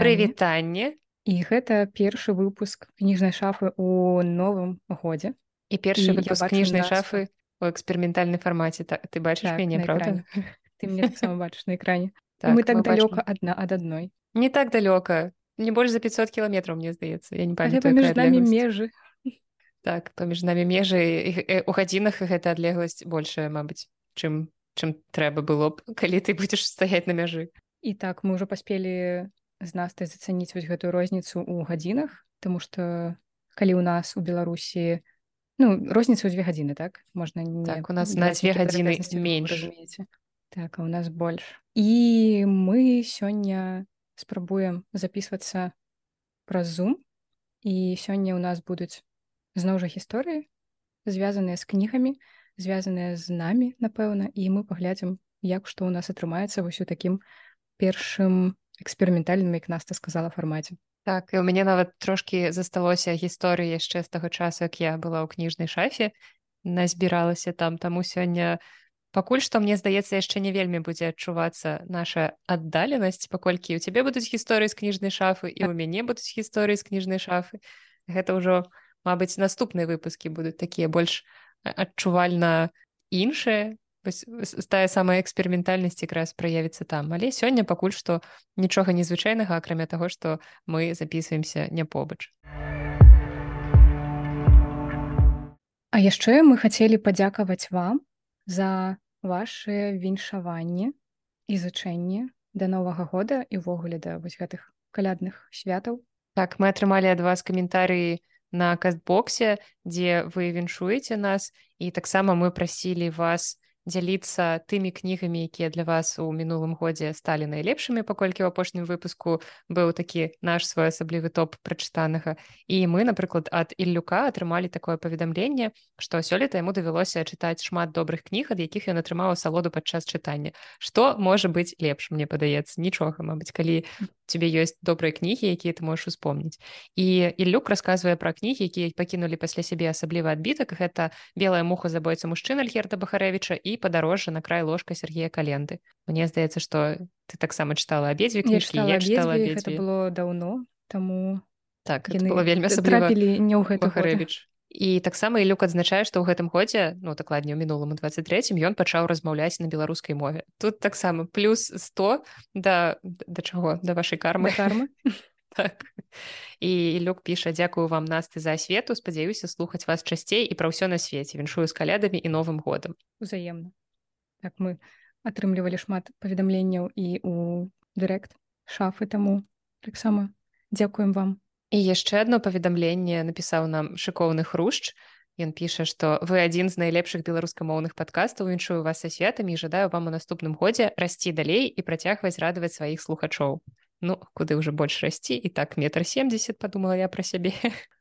прывітанне прывітанне і гэта першы выпуск кніжнай шафы у новым годзе і першы выпуск кніжнай шафы у эксперыментальнай фармаце так ты бачыш Так, мяне правда? ты мне таксама бачыш на экране. Так, мы так мы бачым. далёка адна ад адной не так далёка не больш за 500 кіламетраў мне здаецца я не памятаю паміж намі межы так паміж намі межы э, у гадзінах гэта адлегласць большая мабыць чым чым трэба было б калі ты будзеш стаяць на мяжы і так мы ўжо паспелі з настай зацаніць вось гэтую розніцу ў гадзінах Таму што калі ў нас у Беларусі ну розніца ў дзве гадзіны так можна не Так, у нас на дзве гадзіны менш. разумееце. так а у нас больш і мы сёння спрабуем записывацца праз зум і сёння ў нас будуць зноў жа гісторыі звязаныя з кнігамі звязаныя з намі напэўна і мы паглядзім як што ў нас атрымаецца вось у такім першым эксперыментальным як наста сказала фармаце Так, і ў мяне нават трошкі засталося гісторыі яшчэ з таго часу, як я была ў кніжнай шафе, назбіралася там, таму сёння пакуль што мне здаецца, яшчэ не вельмі будзе адчувацца наша аддаленасць, паколькі ў цябе будуць гісторыі з кніжнай шафы і ў мяне будуць гісторыі з кніжнай шафы. Гэта ўжо, мабыць, наступныя выпускі будуць такія больш адчувальна іншыя. Вось тая самая эксперыментальнасць якраз праявіцца там. Але сёння пакуль што нічога незвычайнага, акрамя таго, што мы записываемся не побач. А яшчэ мы хацелі падзякаваць вам за ваше віншаванне і зычэнне да новага года і ўвогуле да вось гэтых калядных святаў Так, мы атрымалі ад вас каментарыі на кастбоксе, дзе вы віншуеце нас і таксама мы прасілі вас дзяліцца тымі кнігамі, якія для вас у мінулым годзе сталі найлепшымі, паколькі ў апошнім выпуску быў такі наш своеасаблівы топ прачытанага. І мы, напрыклад, ад Іллюка атрымалі такое паведамленне, што сёлета яму давялося чытаць шмат добрых кніг, ад якіх ён атрымаў асалоду падчас чытання. Што можа быць лепш, мне падаецца, нічога, мабыць, калі тебе ёсць добрыя кнігі, якія ты можаш успомніць. І Іллюк расказвае пра кнігі, якія пакінулі пасля сябе асаблівы адбітак. Гэта белая муха забойца мужчына Альгерта Бахарэвіча і падарожжа на край ложка Сергея Календы. Мне здаецца, што ты таксама чытала абедзве кніжкі, я чытала абедзве, гэта было даўно таму Так, гэта яны было вельмі асабліва трапілі не ў год. Бахарэвіч. І таксама Ілюк адзначае, што ў гэтым годзе, ну дакладней у мінулым у 23 ён пачаў размаўляць на беларускай мове. Тут таксама плюс 100 да, да чаго да вашай кармы кармы так. І Ілюк піша дзякую вам насты за асвету, спадзяюся слухаць вас часцей і пра ўсё на свеце. Віншую з калядамі і новым годам. узаемна так мы атрымлівалі шмат паведамленняў і у дырэкт шафы таму таксама дзякуем вам І яшчэ одно паведамленне напісаў нам шыкоўны хрушч. Ён піша, што вы адзін з найлепшых беларускамоўных падкастаў віншую вас са святамі і жадаю вам у наступным годзе расці далей і працягваць радаваць сваіх слухачоў. Ну куды ўжо больш расці і так метр семьдесят подумала я пра сябе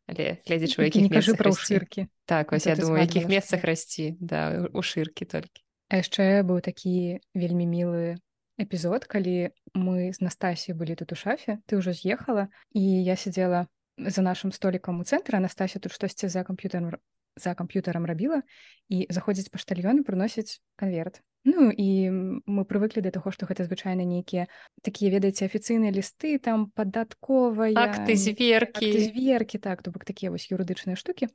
але гледзячы у якіх кажы пра ўшыркі так вось я думаю якіх месцах расці да у шыркі толькі А яшчэ быў такі вельмі мілы эпізод калі мы з Настасій былі тут у шафе ты ўжо з'ехала і я сидзела за нашим столікам у цэнтры Анастасія тут штосьці за камп'ютарам за камп'ютарам рабіла і заходзіць паштальён і прыносіць канверт Ну і мы прывыклі да таго што гэта звычайна нейкія такія ведаеце афіцыйныя лісты там падатковая акты зверкі зверкі так то бок такія вось юрыдычныя штукі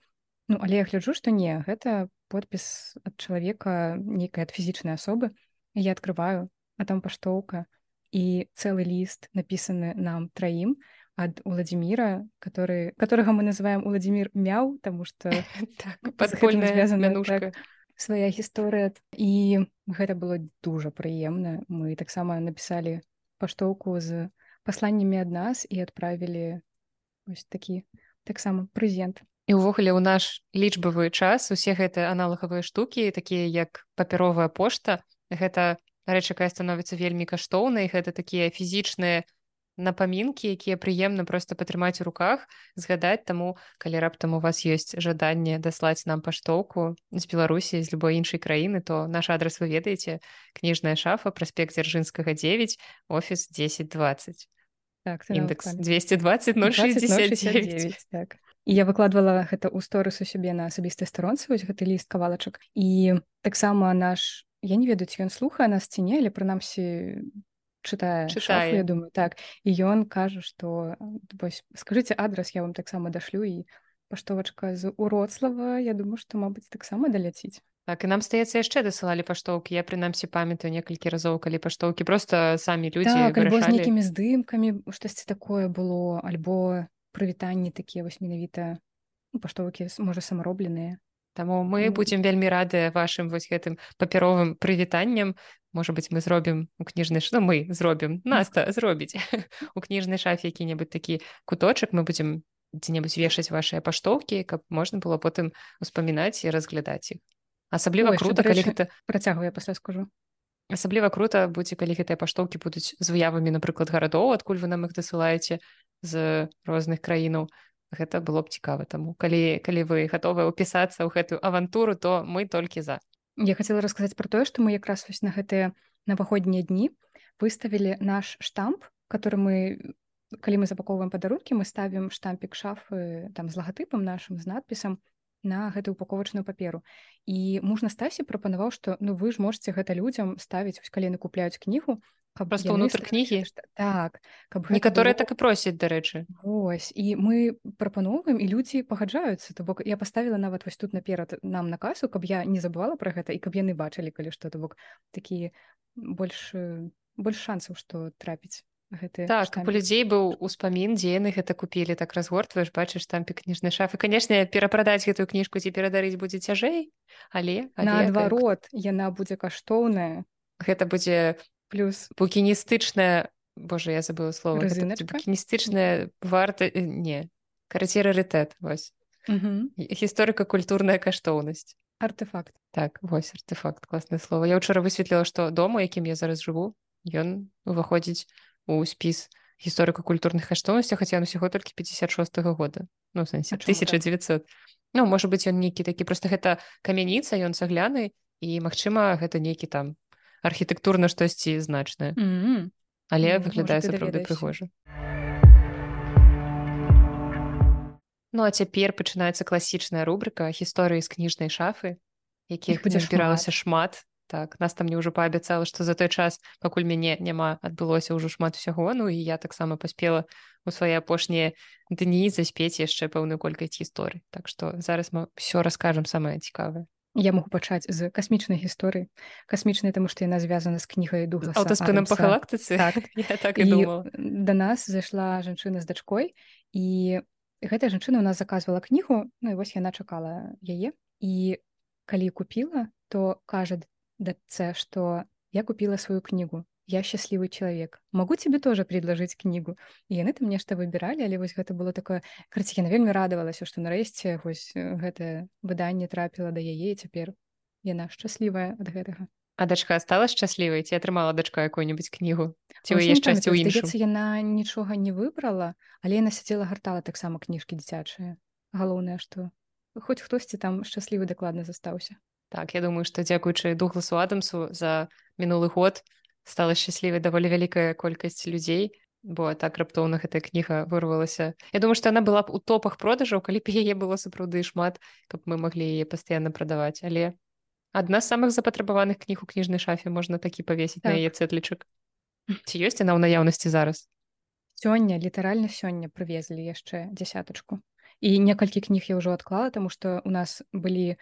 Ну але я гляджу што не гэта подпіс ад чалавека нейкай ад фізічнай асобы я открываю а там паштоўка і цэлы ліст напісаны нам траім ад уладзіміра который которого мы называем уладзімир мяў тому что так, падпольная звязана, мянушка свая гісторыя і гэта было дужа прыемна мы таксама напісалі паштоўку з пасланнямі ад нас і адправілі ось такі таксама прэзент і ўвогуле ў наш лічбавы час усе гэтыя аналагавыя штукі такія як папяровая пошта гэта рэч якая становіцца вельмі каштоўнай гэта такія фізічныя напамінкі якія прыемна проста патрымаць у руках згадаць таму калі раптам у вас ёсць жаданне даслаць нам паштоўку з беларусі з любой іншай краіны то наш адрас вы ведаеце. Кніжная шафа праспект дзяржынскага 9 офіс 1020 так індекс памятаеш. 220 069, так. Я выкладвала гэта ў сторыс у сябе на асабістай старонцы вось гэты ліст кавалачак. І таксама наш я не ведаю ці ён слухае нас ці не але прынамсі чытае Чытае. я думаю. Так і ён кажа што вось скажыце адрас я вам таксама дашлю і паштовачка з уроцлава я думаю што мабыць таксама даляціць Так і нам стаецца яшчэ дасылалі паштоўкі я прынамсі памятаю некалькі разоў калі паштоўкі просто самі людзі так, альбо з вырашалі. нейкімі здымкамі штосьці такое было альбо прывітанні такія вось менавіта ну, паштовкі можа самаробленыя Таму мы Ну. будзем вельмі радыя вашым вось гэтым папяровым прывітанням можа быць мы зробім у кніжнай ш- ну, мы зробім наста зробіць у кніжнай шафе які-небудзь такі куточак мы будзем дзе-небудзь вешаць вашыя паштоўкі каб можна было потым успамінаць і разглядаць іх асабліва Ой, круто калі гэта працягваю я пасля скажу. асабліва круто будзе калі гэтыя паштоўкі будуць з выявамі напрыклад гарадоў адкуль вы нам іх дасылаеце з розных краінаў гэта было б цікава таму калі калі вы гатовы ўпісацца ў гэтую авантуру то мы толькі за. Я хацела расказаць пра тое, што мы якраз вось на гэтыя наваходнія дні выставілі наш штамп, который мы калі мы запаковваем падарункі, мы ставім штампік шафы там з лагатыпам нашым з надпісам на гэтую упаковачную паперу. І муж Настасі прапанаваў, што ну вы ж можете гэта людзям ставіць калі яны купляюць кнігу, каб Проста яны ўнутр кнігі? шта- так каб некаторыя было- так і просяць дарэчы. Вось і мы прапаноўваем і людзі пагаджаюцца. То бок я паставіла нават вось тут наперад нам на касу каб я не забывала пра гэта і каб яны бачылі калі што. То бок такі больш больш шансаў што трапіць гэты так каб у людзей быў успамін дзе яны гэта купілі так разгортваеш бачыш тампік кніжнай шафы канешне перапрадаць гэтую кніжку ці перадарыць будзе цяжэй але, але наадварот яна будзе каштоўная гэта будзе плюс букіністычная Боже я забыла будзе Разыначка? букіністычная варта э, не карацей рарытэт вось. Гісторыка-культурная каштоўнасць артефакт. Так вось артефакт класнае слово. Я ўчора высветліла што дом у якім я зараз жыву ён уваходзіць у спіс гісторыка-культурных каштоўнасцяў хаця ён усяго толькі 56 -го года ну сэнсе так? 1900 ну можа быць ён нейкі такі просто гэта камяніца ён цагляны і магчыма гэта нейкі там архітэктурна штосьці значнае. Мгм. але Ну, выглядае можа, ты сапраўды прыгожа. Ну а цяпер пачынаецца класічная рубрыка гісторыі з кніжнай шафы якіх Іх будзе збіралася шмат так. Нас там мне ўжо паабяцала што за той час пакуль мяне няма адбылося ўжо шмат усяго ну і я таксама паспела у свае апошнія дні заспець яшчэ пэўную колькасць гісторый Так што зараз мы все раскажам самае цікавае я могу пачаць з касмічнай гісторыі касмічнай таму што яна звязана з кнігай дугласа аўтаспынам па галактыцы Так. я так і і думала. да нас зайшла жанчына з дачкой і гэтая жанчына ў нас заказвала кнігу ну і вось яна чакала яе і калі купіла то кажа дачцэ што я купила сваю кнігу я счастливый человек. Могу тебе тоже предложить кнігу і яны там нешта выбіралі але вось гэта было такое карці яна вельмі радавалася што нарэшце вось э, гэтае выданне трапіла да яе цяпер яна шчаслівая ад гэтага. А дачка стала шчаслівай ці атрымала дачка якую-нибудь кнігу ці яе шчасце ў іншым яна нічога не выбрала але яна сядзела гартала таксама кніжкі дзіцячыя галоўнае што хоць хтосьці там шчаслівы дакладна застаўся Так, я думаю, што дзякуючы Дугласу Адамсу за мінулы год стала шчаслівай даволі вялікая колькасць людзей, бо так раптоўна гэтая кніга вырвалася. Я думаю, што яна была б у топах продажаў, калі б яе было сапраўды шмат, каб мы маглі яе пастаянна прадаваць. Але адна з самых запатрабаваных кніг у кніжнай шафе можна такі павесіць на Так. яе цэтлічак. Ці ёсць яна ў наяўнасці зараз? сёння літаральна сёння прывезлі яшчэ дзясятачку і некалькі кніг я ўжо адклала таму што у нас былі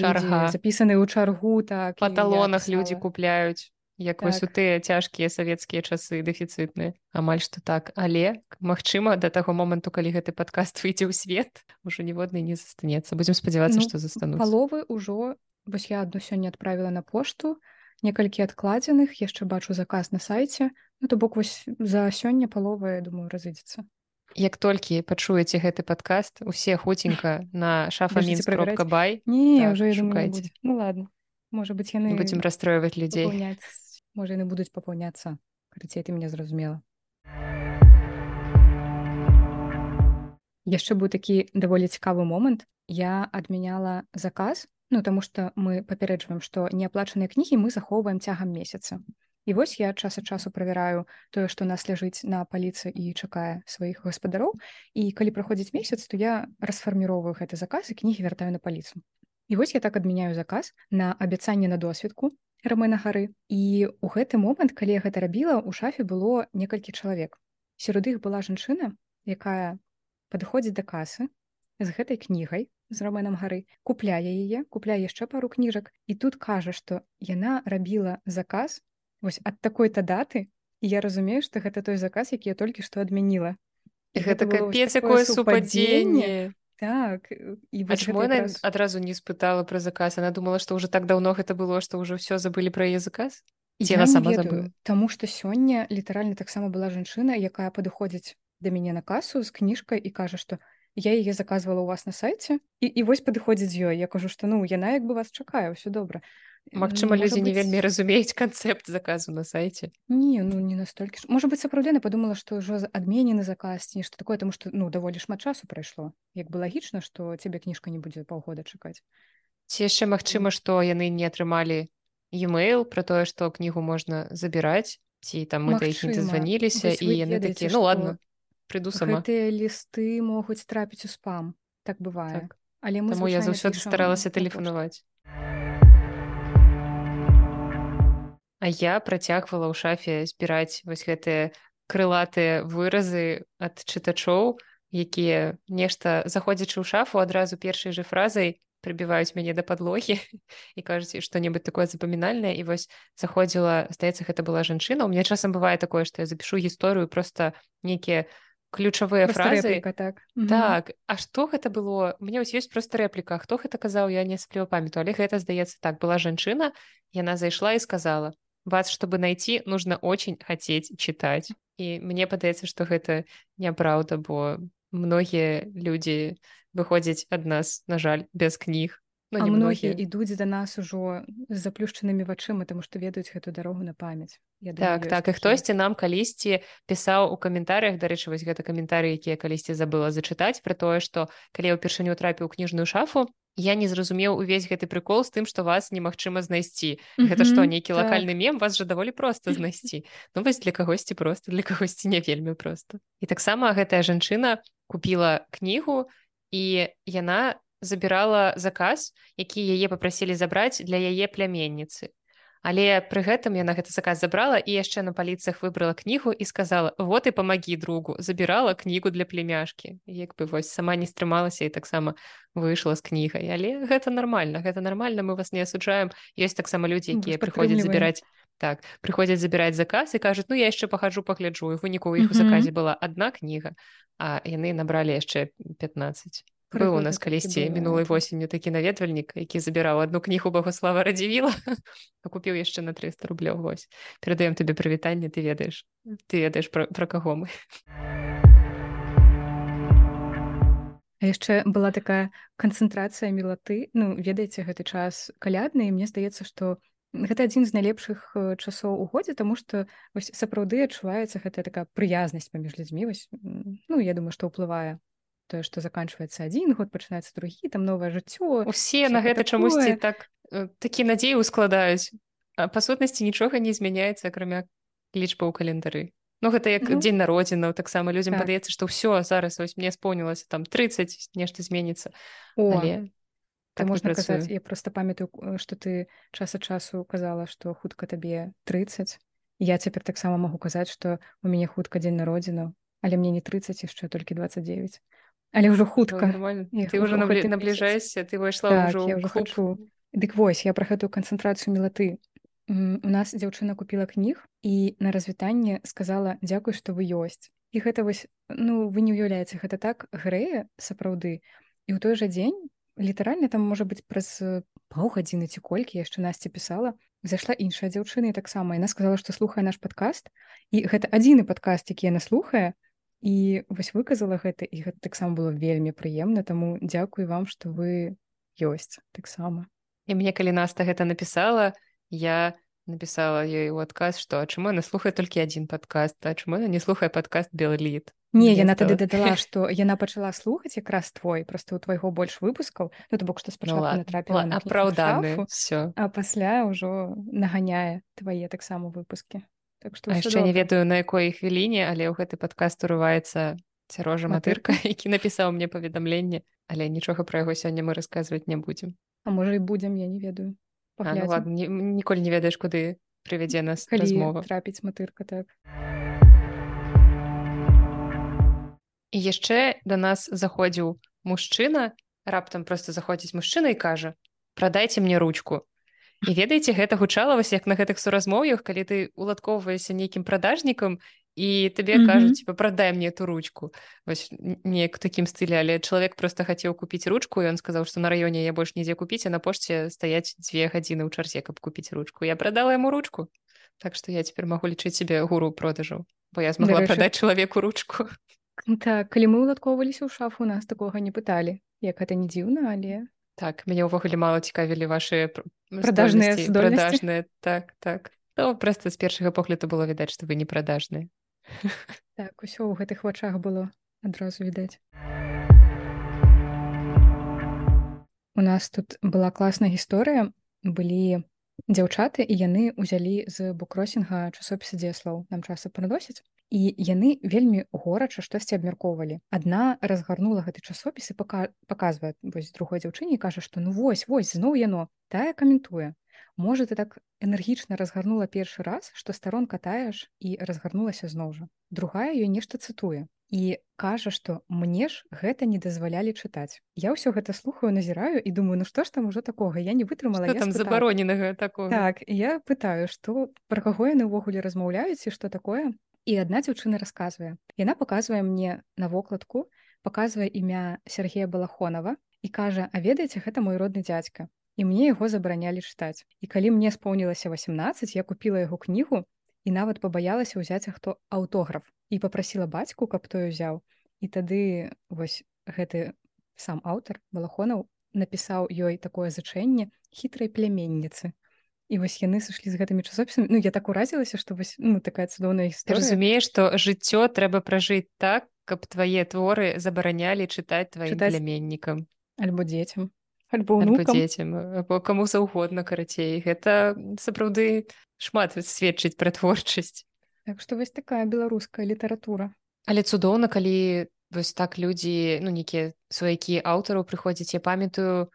Чарга. запісаны ў чаргу так Па талонах людзі купляюць як вось у Так. тыя цяжкія савецкія часы дэфіцытныя. Амаль што так. Але магчыма да таго моманту калі гэты падкаст выйдзе ў свет ужо ніводны не застанецца. Будзем спадзявацца Ну, што застануцца паловы ўжо вось я адну сёння адправіла на пошту некалькі адкладзеных яшчэ бачу заказ на сайце. Ну то бок вось за сёння палова я думаю разыдзецца як толькі пачуеце гэты падкаст усе хуценька на Бяжыце правяраць. шафамінс бай. Не Так, ўжо шукайце. будзе. ну ладно можа быть яны будзем расстройваць людзей. можа яны будуць папаўняцца карацей ты меня зразумела. Яшчэ быў такі даволі цікавы момант. Я адмяняла заказ ну таму што мы папярэджваем што неаплачаныя кнігі мы захоўваем цягам месяца і вось я час ад часу правяраю тое што нас ляжыць на паліцы і чакае сваіх гаспадароў. І калі праходзіць месяц то я расфарміроўваю гэты заказ і кнігі вяртаю на паліцу. І вось я так адмяняю заказ на абяцанне на досведку рамена гары. І у гэты момант калі я гэта рабіла у шафе было некалькі чалавек. Сярод іх была жанчына якая падыходзіць да касы з гэтай кнігай з раменам гары купляе яе купляе яшчэ пару кніжак. І тут кажа што яна рабіла заказ вось ад такой-то даты я разумею што гэта той заказ які я толькі што адмяніла гэта капец якое супадзенне так і якраз... адразу не спытала пра заказ? Она думала што ўжо так даўно гэта было што ўжо ўсё забылі пра яе заказ? Я сама Таму што сёння літаральна таксама была жанчына якая падыходзіць да мяне на касу з кніжкай і кажа што я яе заказвала ў вас на сайце і, і вось падыходзіць з ёй я кажу што ну яна як бы вас чакае ўсё добра Магчыма людзі быць... не вельмі разумеюць канцэпт заказу на сайце не ну не настолькі ж. Можа быць сапраўды падумала што ўжо адменены заказ ці нешта такое тому што ну даволі шмат часу прайшло як бы лагічна што цябе кніжка не будзе паўгода чакаць ці яшчэ магчыма што яны не атрымалі e-mail про тое што кнігу можна забіраць ці там мы да іх не дазваніліся і яны такі ну ладно прыйду сама гэтыя лісты могуць трапіць у спам. Так бывае так. але мы я заўсёды старалася тэлефанаваць А я працягвала ў шафе збіраць вось гэтыя крылатыя выразы ад чытачоў якія нешта заходзячы ў шафу адразу першай жа фразай прыбіваюць мяне да падлогі і кажуць што-небудзь такое запамінальнае і вось заходзіла здаецца гэта была жанчына у меня часам бывае такое што я запішу гісторыю просто нейкія ключавыя фразы. рэпліка, так. Так А што гэта было? Мне вось ёсць проста рэпліка хто гэта казаў я не сплю памяту. Але гэта здаецца так была жанчына яна зайшла і сказала вас чтобы найти нужно очень хацець чытаць і мне падаецца што гэта няпраўда бо многія людзі выходзяць ад нас на жаль без кніг Ну, многія ідуць да нас ужо з заплюшчанымі вачыма таму што ведаюць гэту дарогу на памяць Я думаю, так так і хтосьці нам калісьці пісаў у каментарях дарэчы вось гэта каментары якія калісьці забыла зачытаць пра тое што калі я ўпершыню трапіў кніжную шафу я не зразумеў увесь гэты прыкол з тым што вас немагчыма знайсці гэта што нейкі так. лакальны мем? Вас жа даволі проста знайсці ну вось для кагосьці просто для кагосьці не вельмі проста і таксама гэтая жанчына купіла кнігу і яна забірала заказ які яе попрасілі забраць для яе пляменніцы але пры гэтым яна гэты заказ забрала і яшчэ на паліцах выбрала кнігу і сказала вот і памагі другу забірала кнігу для племяшкі. Як бы вось сама не стрымалася і таксама выйшла з кнігай. Але гэта нормально гэта нормально мы вас не асуджаем. Ёсць таксама людзі якія прыходзяць забіраць так прыходзяць забіраць заказ і кажуць ну я яшчэ пахаджу пагляджу выніку іх у заказе была адна кніга а яны набралі яшчэ 15 быў у нас калісьці мінулай восенню такі наведвальнік які забіраў одну кнігу багослава радзівіла купіў яшчэ на 300 рублёў вось. Перадаем табе прывітанне ты ведаеш ты ведаеш пра, пра каго мы. Яшчэ была такая канцэнтрацыя мілаты ну ведаеце гэты час калядны мне здаецца што гэта адзін з найлепшых часоў у годзе таму што вось сапраўды адчуваецца гэта такая прыязнасць паміж людзьмі вось ну я думаю што ўплывае тое што заканчваецца адзін год пачынаецца другі там новае жыццё усе на гэта чамусьці так э, такі надзеі ускладаюць па сутнасці нічога не змяняецца акрамя лічба ў календары Ну гэта як ну, дзень народзінаў таксама людзям так. падаецца што ўсё зараз вось мне спомнілася там 30 нешта зменіцца так можна казаць я просто памятаю што ты час ад часу казала што хутка табе 30 я цяпер таксама магу казаць што у мяне хутка дзень народзінаў але мне не 30 яшчэ толькі 29 але ўжо хутка. Ты уже набліжаешся ты выйшла так, ўжо хочу. Дык вось я пра гэтую канцэнтрацыю мелаты у нас дзяўчына купила кніг і на развітанне сказала дзякуй што вы ёсць і гэта вось ну вы не уяўляеце гэта так грэе сапраўды і ў той жа дзень літаральна там можа быць праз паўгадзіны ці колькі яшчэ насці пісала зайшла іншая дзяўчына і таксама яна сказала што слухае наш падкаст і гэта адзіны падкаст які яна слухае і вось выказала гэта і гэта таксама было вельмі прыемна таму дзякуй вам што вы ёсць таксама і мне калі наста гэта напісала я напісала ёй у адказ што чаму яна слухае толькі адзін падкаст а чаму яна не слухае падкаст белліт не яна тады дадала што яна пачала слухаць якраз твой просто у твайго больш выпускаў ну то бок што спачатку ну, натрапіла апраўданы все а пасля ўжо наганяе твае таксама выпускі Так што яшчэ не ведаю на якой хвіліне але ў гэты падкаст урываецца цярожа матырка які напісаў мне паведамленне але нічога пра яго сёння мы расказваць не будзем А можа і будзем я не ведаю. А, ну, ладно, ні, ніколі не ведаеш куды прывядзе нас калі размова. трапіць матырка так. І яшчэ да нас заходзіў мужчына раптам просто заходзіць мужчына і кажа прадайце мне ручку і ведаеце гэта гучала вось як на гэтых суразмоўях калі ты уладкоўваешся нейкім прадажнікам і табе Мгм. кажуць типа прадай мне эту ручку вось неяк такім стылі але чалавек просто хацеў купіць ручку і ён сказаў што на раёне я больш нідзе купіць а на пошце стаяць дзве гадзіны ў чарзе каб купіць ручку. Я прадала яму ручку так што я цяпер магу лічыць сябе гуру продажаў бо я змагла Дарэчы- прадаць чалавеку ручку. Так калі мы уладкоўваліся ў шафу нас такога не пыталі як гэта не дзіўна але так мяне ўвогуле мала цікавілі ваши Прадажныя здольнасці. прадажныя так так. То просто з першага погляду было відаць што вы не прадажныя так усё ў гэтых вачах было адразу відаць. У нас тут была класная гісторыя. Былі дзяўчаты і яны ўзялі з букросінга часопіса дзеслаў нам часа прыносяць і яны вельмі горача штосьці абмяркоўвалі. Адна разгарнула гэты часопіс і пака паказвае вось другой дзяўчыне кажа што ну вось вось зноў яно! Тая каментуе. Можа ты так энергічна разгарнула першы раз што старонка тая ж і разгарнулася зноў жа другая ёй нешта цытуе і кажа што мне ж гэта не дазвалялі чытаць я ўсё гэта слухаю назіраю і думаю ну што ж там ужо такога? Я не вытрымала я там спытала. забароненага такого Так, я пытаю, што пра каго яны ўвогуле размаўляюць і што такое. І адна дзяўчына расказвае. Яна паказвае мне на вокладку, паказвае імя Сергея Балахонова і кажа: « А ведаеце, гэта мой родны дзядзька. І мне яго забаранялі чытаць. І калі мне споўнілася 18, я купіла яго кнігу і нават пабаялася ўзяць хто аўтограф і попрасіла бацьку, каб той узяў. І тады вось гэты сам аўтар Балахонаў напісаў ёй такое зачэнне хітрай пляменніцы. І вось яны сышлі з гэтымі часопісамі Ну я так уразілася што вось ну такая цудоўная гісторыя разумееш што жыццё трэба пражыць так каб твае творы забаранялі чытаць тваім Чытаць пляменнікам альбо дзецям. Альбо ўнукам дзецям або каму заўгодна карацей. Гэта сапраўды шмат сведчыць пра творчасць. Так што вось такая беларуская літаратура. Але цудоўна калі вось так людзі ну нейкія сваякі аўтараў прыходзяць. Я памятаю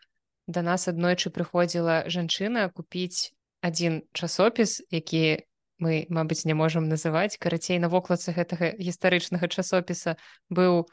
да нас аднойчы прыходзіла жанчына купіць адзін часопіс які мы мабыць не можам называць карацей на вокладцы гэтага гістарычнага часопіса быў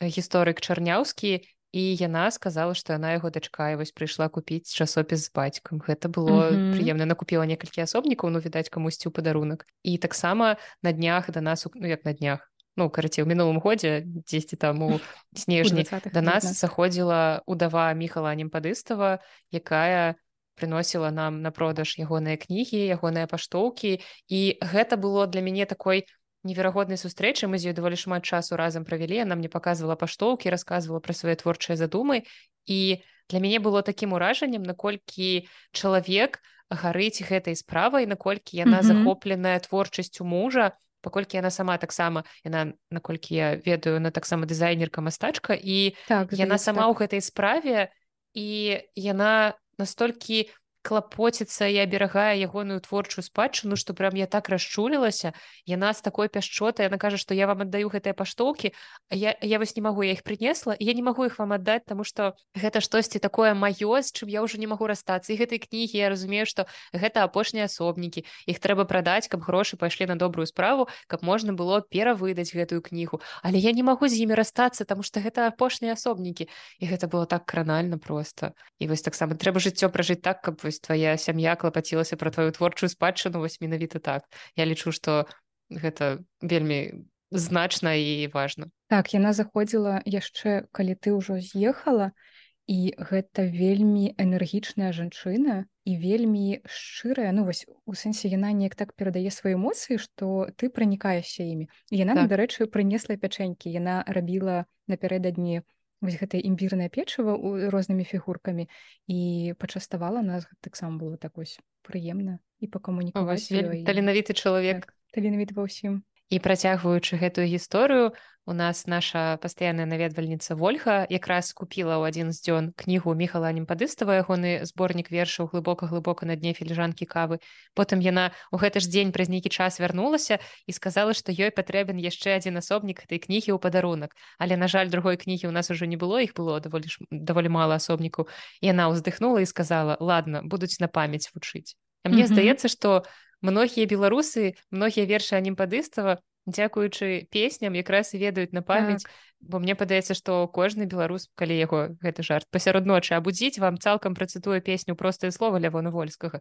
э, гісторык чарняўскі і яна сказала што яна яго дачка і вось прыйшла купіць часопіс з бацькам гэта было Мгм. прыемна накупіла некалькі асобнікаў ну відаць камусьці ў падарунак і таксама на днях да нас у- ну як на днях ну карацей у мінулым годзе дзесьці там у снежні 20-х, да нас 19-х. заходзіла удава міхала немпадыстава якая прыносіла нам на продаж ягоныя кнігі ягоныя паштоўкі. І гэта было для мяне такой неверагоднай сустрэчы мы з ёй даволі шмат часу разам правялі. Яна мне паказвала паштоўкі расказвала пра свае творчыя задумы. І для мяне было такім уражаннем наколькі чалавек гарыць гэтай справай наколькі яна Мгм. захопленая творчасцю мужа паколькі яна сама таксама яна наколькі я ведаю на таксама дызайнерка мастачка і так яна сама так. ў гэтай справе і яна настолькі клапоціцца і аберагае ягоную творчую спадчыну што прям я так расчулілася. Яна з такой пяшчотай яна кажа што я вам аддаю гэтыя паштоўкі я я вось не магу я іх прынесла я не магу іх вам аддаць таму што гэта штосьці такое маё з чым я ўжо не магу расстацца. І гэтай кнігі я разумею што гэта апошнія асобнікі. Іх трэба прадаць каб грошы пайшлі на добрую справу каб можна было перавыдаць гэтую кнігу. Але я не магу з імі расстацца таму што гэта апошнія асобнікі. І гэта было так кранальна просто і вось таксама трэба жыццё пражыць так каб вось твая сям'я клапацілася пра тваю творчую спадчыну вось менавіта так я лічу што гэта вельмі значна і важна так яна заходзіла яшчэ калі ты ўжо з'ехала і гэта вельмі энергічная жанчына і вельмі шчырая ну вось у сэнсе яна неяк так перадае свае эмоцыі што ты пранікаешся імі яна так. Так. дарэчы прынесла пячэнькі яна рабіла напярэдадні вось гэтае імбірнае печыва у рознымі фігуркамі. І пачаставала нас таксама было так вось прыемна і пакамунікаваць таленавіты чалавек. Так, таленавіт ва ўсім і працягваючы гэтую гісторыю у нас наша пастаянная наведвальніца ольга якраз купила ў адзін з дзён кнігу міхала немпадыстава ягоны зборнік вершаў глыбока глыбока на дне філіжанкі кавы потым яна у гэты ж дзень праз нейкі час вярнулася і сказала што ёй патрэбен яшчэ адзін асобнік этой кнігі ў падарунак. Але на жаль другой кнігі у нас ужо не было іх было даволі ж даволі мала асобнікаў. Яна ўздыхнула і сказала ладно будуць на памяць вучыць А мне mm -hmm. здаецца што многія беларусы многія вершы анімпадыстава дзякуючы песням якраз і ведаюць на памяць. Так. бо мне падаецца што кожны беларус калі яго гэты жарт пасярод ночы абудзіць вам цалкам працытуе песню простае слова лявона вольскага.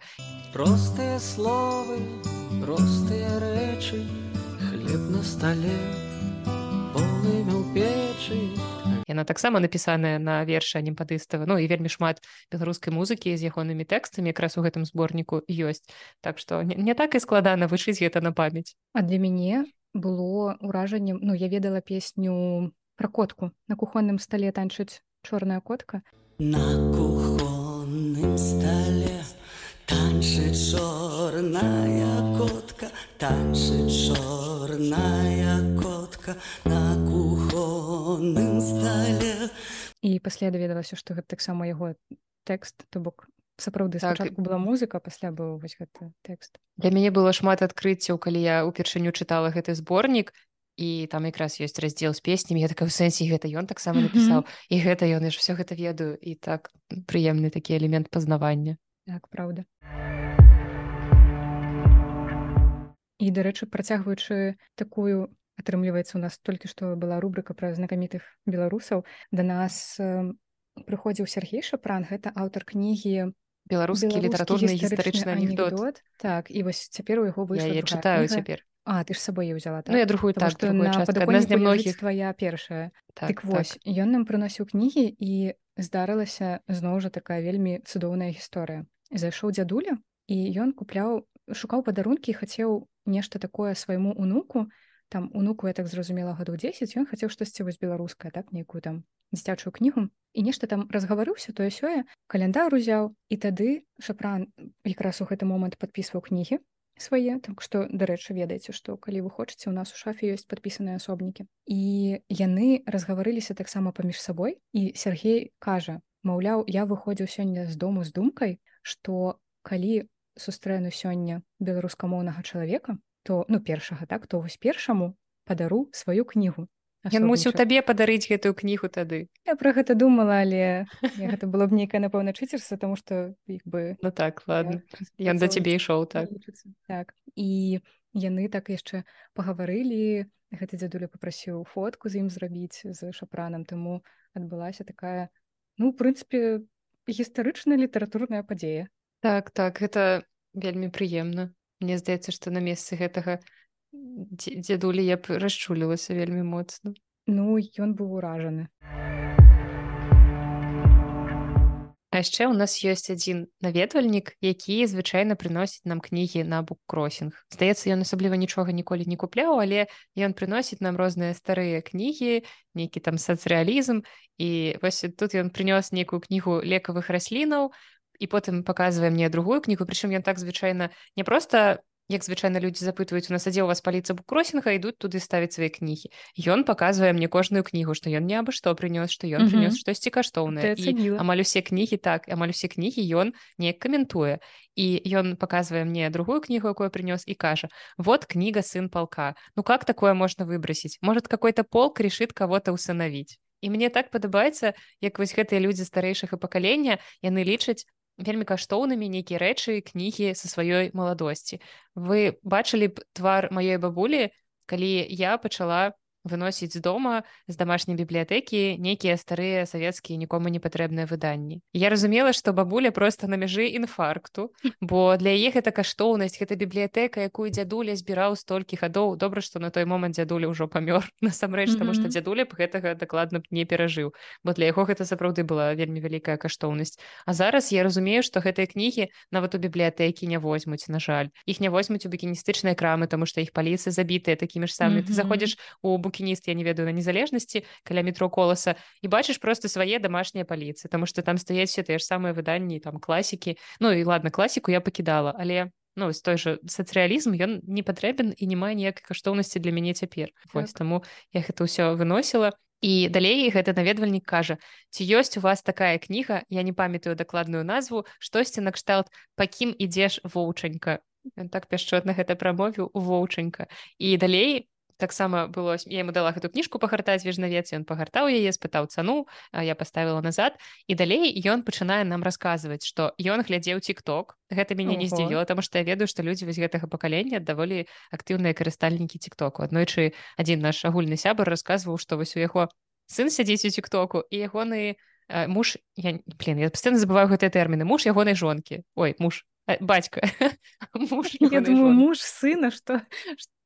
Простыя словы простыя рэчы хлеб на стале полымя ў печы яна таксама напісаная на верша немпадыстава Ну і вельмі шмат беларускай музыкі з ягонымі тэкстамі якраз у гэтым зборніку ёсць так што не, не так і складана вышыць гэта на памяць а для мяне было ўражаннем ну я ведала песню про котку. На кухонным стале танчыць чорная котка на кухонным стале танчыць чорная котка танчыць чорная котка. На кухонным стале і пасля даведалася што гэта таксама яго тэкст то бок сапраўды так. спачатку была музыка пасля быў вось гэты тэкст для мяне было шмат адкрыццяў калі я упершыню чытала гэты зборнік і там якраз ёсць раздзел з песнямі я такая ў сэнсе гэта ён таксама напісаў mm -hmm. і гэта ён ж все гэта ведаю. І так прыемны такі элемент пазнавання так праўда і дарэчы працягваючы такую атрымліваецца у нас толькі што была рубрика пра знакамітых беларусаў да нас прыходзіў Сергей шапран гэта аўтар кнігі беларускі літаратурны гістарычны анекдот. анекдот. Так і вось цяпер у яго вы я, я чытаю цяпер А ты ж сабой ўзяла так? ну, я другую так, многіх твоя першая так, так вось так. ён нам прыносіў кнігі і здарылася зноў жа такая вельмі цудоўная гісторыя зайшоў дзядуля і ён купляў шукаў падарункі хацеў нешта такое свайму унуку там унуку я так зразумела гадоў 10 ён хацеў штосьці вось беларускае так нейкую там дзіцячую кнігу і нешта там разгаварыўся тое сёе каляндар узяў і тады шапран якраз у гэты момант подпісваў кнігі свае так што дарэчы ведаеце што калі вы хочаце у нас у шафе ёсць падпісаныя асобнікі і яны разгаварыліся таксама паміж сабой і Сергей кажа маўляў я выходзіў сёння з дому з думкай што калі сустрэну сёння беларускамоўнага чалавека то ну першага так то вось першаму падару сваю кнігу. Ён мусіў табе падарыць гэтую кнігу тады. Я пра гэта думала, але гэта было б нейкае напэўна чыцерса, таму што іх бы ну так ладно Ён да цябе ішоў так. так. І яны так яшчэ пагаварылі гэты дзядуля попрасіў фотку з ім зрабіць з шапранам таму адбылася такая ну у прынцыпе гістарычная літаратурная падзея. Так так гэта вельмі прыемна Мне здаецца што на месцы гэтага дзедулі я б расчулілася вельмі моцна. Ну ён быў уражаны. А яшчэ ў нас ёсць адзін наведвальнік які звычайна прыносіць нам кнігі на буккросінг. Здаецца ён асабліва нічога ніколі не купляў але ён прыносіць нам розныя старыя кнігі нейкі там сацыялізм і вось тут ён прынёс нейкую кнігу лекавых раслінаў і потым паказвае мне другую кнігу прычым ён так звычайна не проста як звычайна людзі запытваюць у нас адзе у вас паліца букросінга ідуць туды ставіць свае кнігі ён паказвае мне кожную кнігу што ён не абы што прынёс што ён прынёс штосьці каштоўнае амаль усе кнігі так амаль усе кнігі ён неяк каментуе і ён паказвае мне другую кнігу якую прынёс і кажа вот кніга сын палка ну как такое можна выбросіць может какой-то полк решит кого-то усынавіць І мне так падабаецца як вось гэтыя людзі старэйшага пакалення яны лічаць вельмі каштоўнымі нейкія рэчы кнігі са сваёй маладосці. Вы бачылі б твар маёй бабулі калі я пачала выносіць з дома з домашняй бібліятэкі нейкія старыя савецкія нікому не патрэбныя выданні я разумела што бабуля просто на мяжы інфаркту бо для яе гэта каштоўнасць гэта бібліятэка якую дзядуля збіраў столькі гадоў добра што на той момант дзядуля ўжо памёр насамрэч таму што дзядуля б гэтага дакладна б не перажыў бо для яго гэта сапраўды была вельмі вялікая каштоўнасць А зараз я разумею што гэтыя кнігі нават у бібліятэкі не возьмуць на жаль. Іх не возьмуць у букіністычныя крамы тому што іх паліцы забітыя такімі ж самымі. Ты заходзіш у бук букініст я не ведаю на незалежнасці каля метро коласа і бачыш просто свае домашнія паліцы тому что там стаяць все тыя ж самыя выданні там класікі Ну і ладно класіку я пакідала але ну той же сацыялізм ён не патрэбен і не мае ніякай каштоўнасці для мяне цяпер вось Так. таму я гэта ўсё выносіла і далей гэты наведвальнік кажа ці ёсць у вас такая кніга я не памятаю дакладную назву штосьці накшталт пакім ідзеш воўчанька Ён так пяшчотна гэта прамовіў воўчанька і далей таксама было я ему дала гэту кніжку пагартаць вежнавец ён пагартаў яе спытаў цану я поставила назад. І далей ён пачынае нам расказваць што ён глядзеў тик-ток. Гэта мяне не здзівіла таму што я ведаю што людзі вось гэтага пакалення даволі актыўныя карыстальнікі тик-току аднойчы адзін наш агульны сябар расказваў што вось у яго сын сядзіць у тик-току і ягоны э, муж я блин я пастаянна забываю гэтыя тэрміны муж ягонай жонкі ой муж э, бацька муж думаю, муж сына, што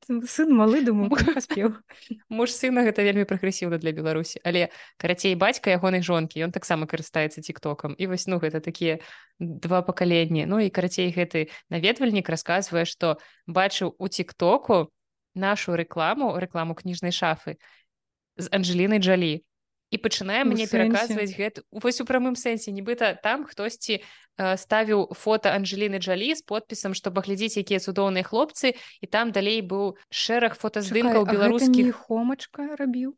сын малы, думаю, паспеў. муж сына гэта вельмі прагрэсіўна для беларусі але карацей бацька ягонай жонкі ён таксама карыстаецца тиктокам і вось ну гэта такія два пакаленні. Ну і карацей гэты наведвальнік расказвае што бачыў у тиктоку нашу рэкламу рэкламу кніжнай шафы з Анжелінай Джалі і пачынае мне пераказваць гэта вось у прамым сэнсе нібыта там хтосьці э, ставіў фото Анжеліны Джалі з подпісам што паглядзіць якія цудоўныя хлопцы. І там далей быў шэраг фотаздымкаў беларускіх хомачка рабіў?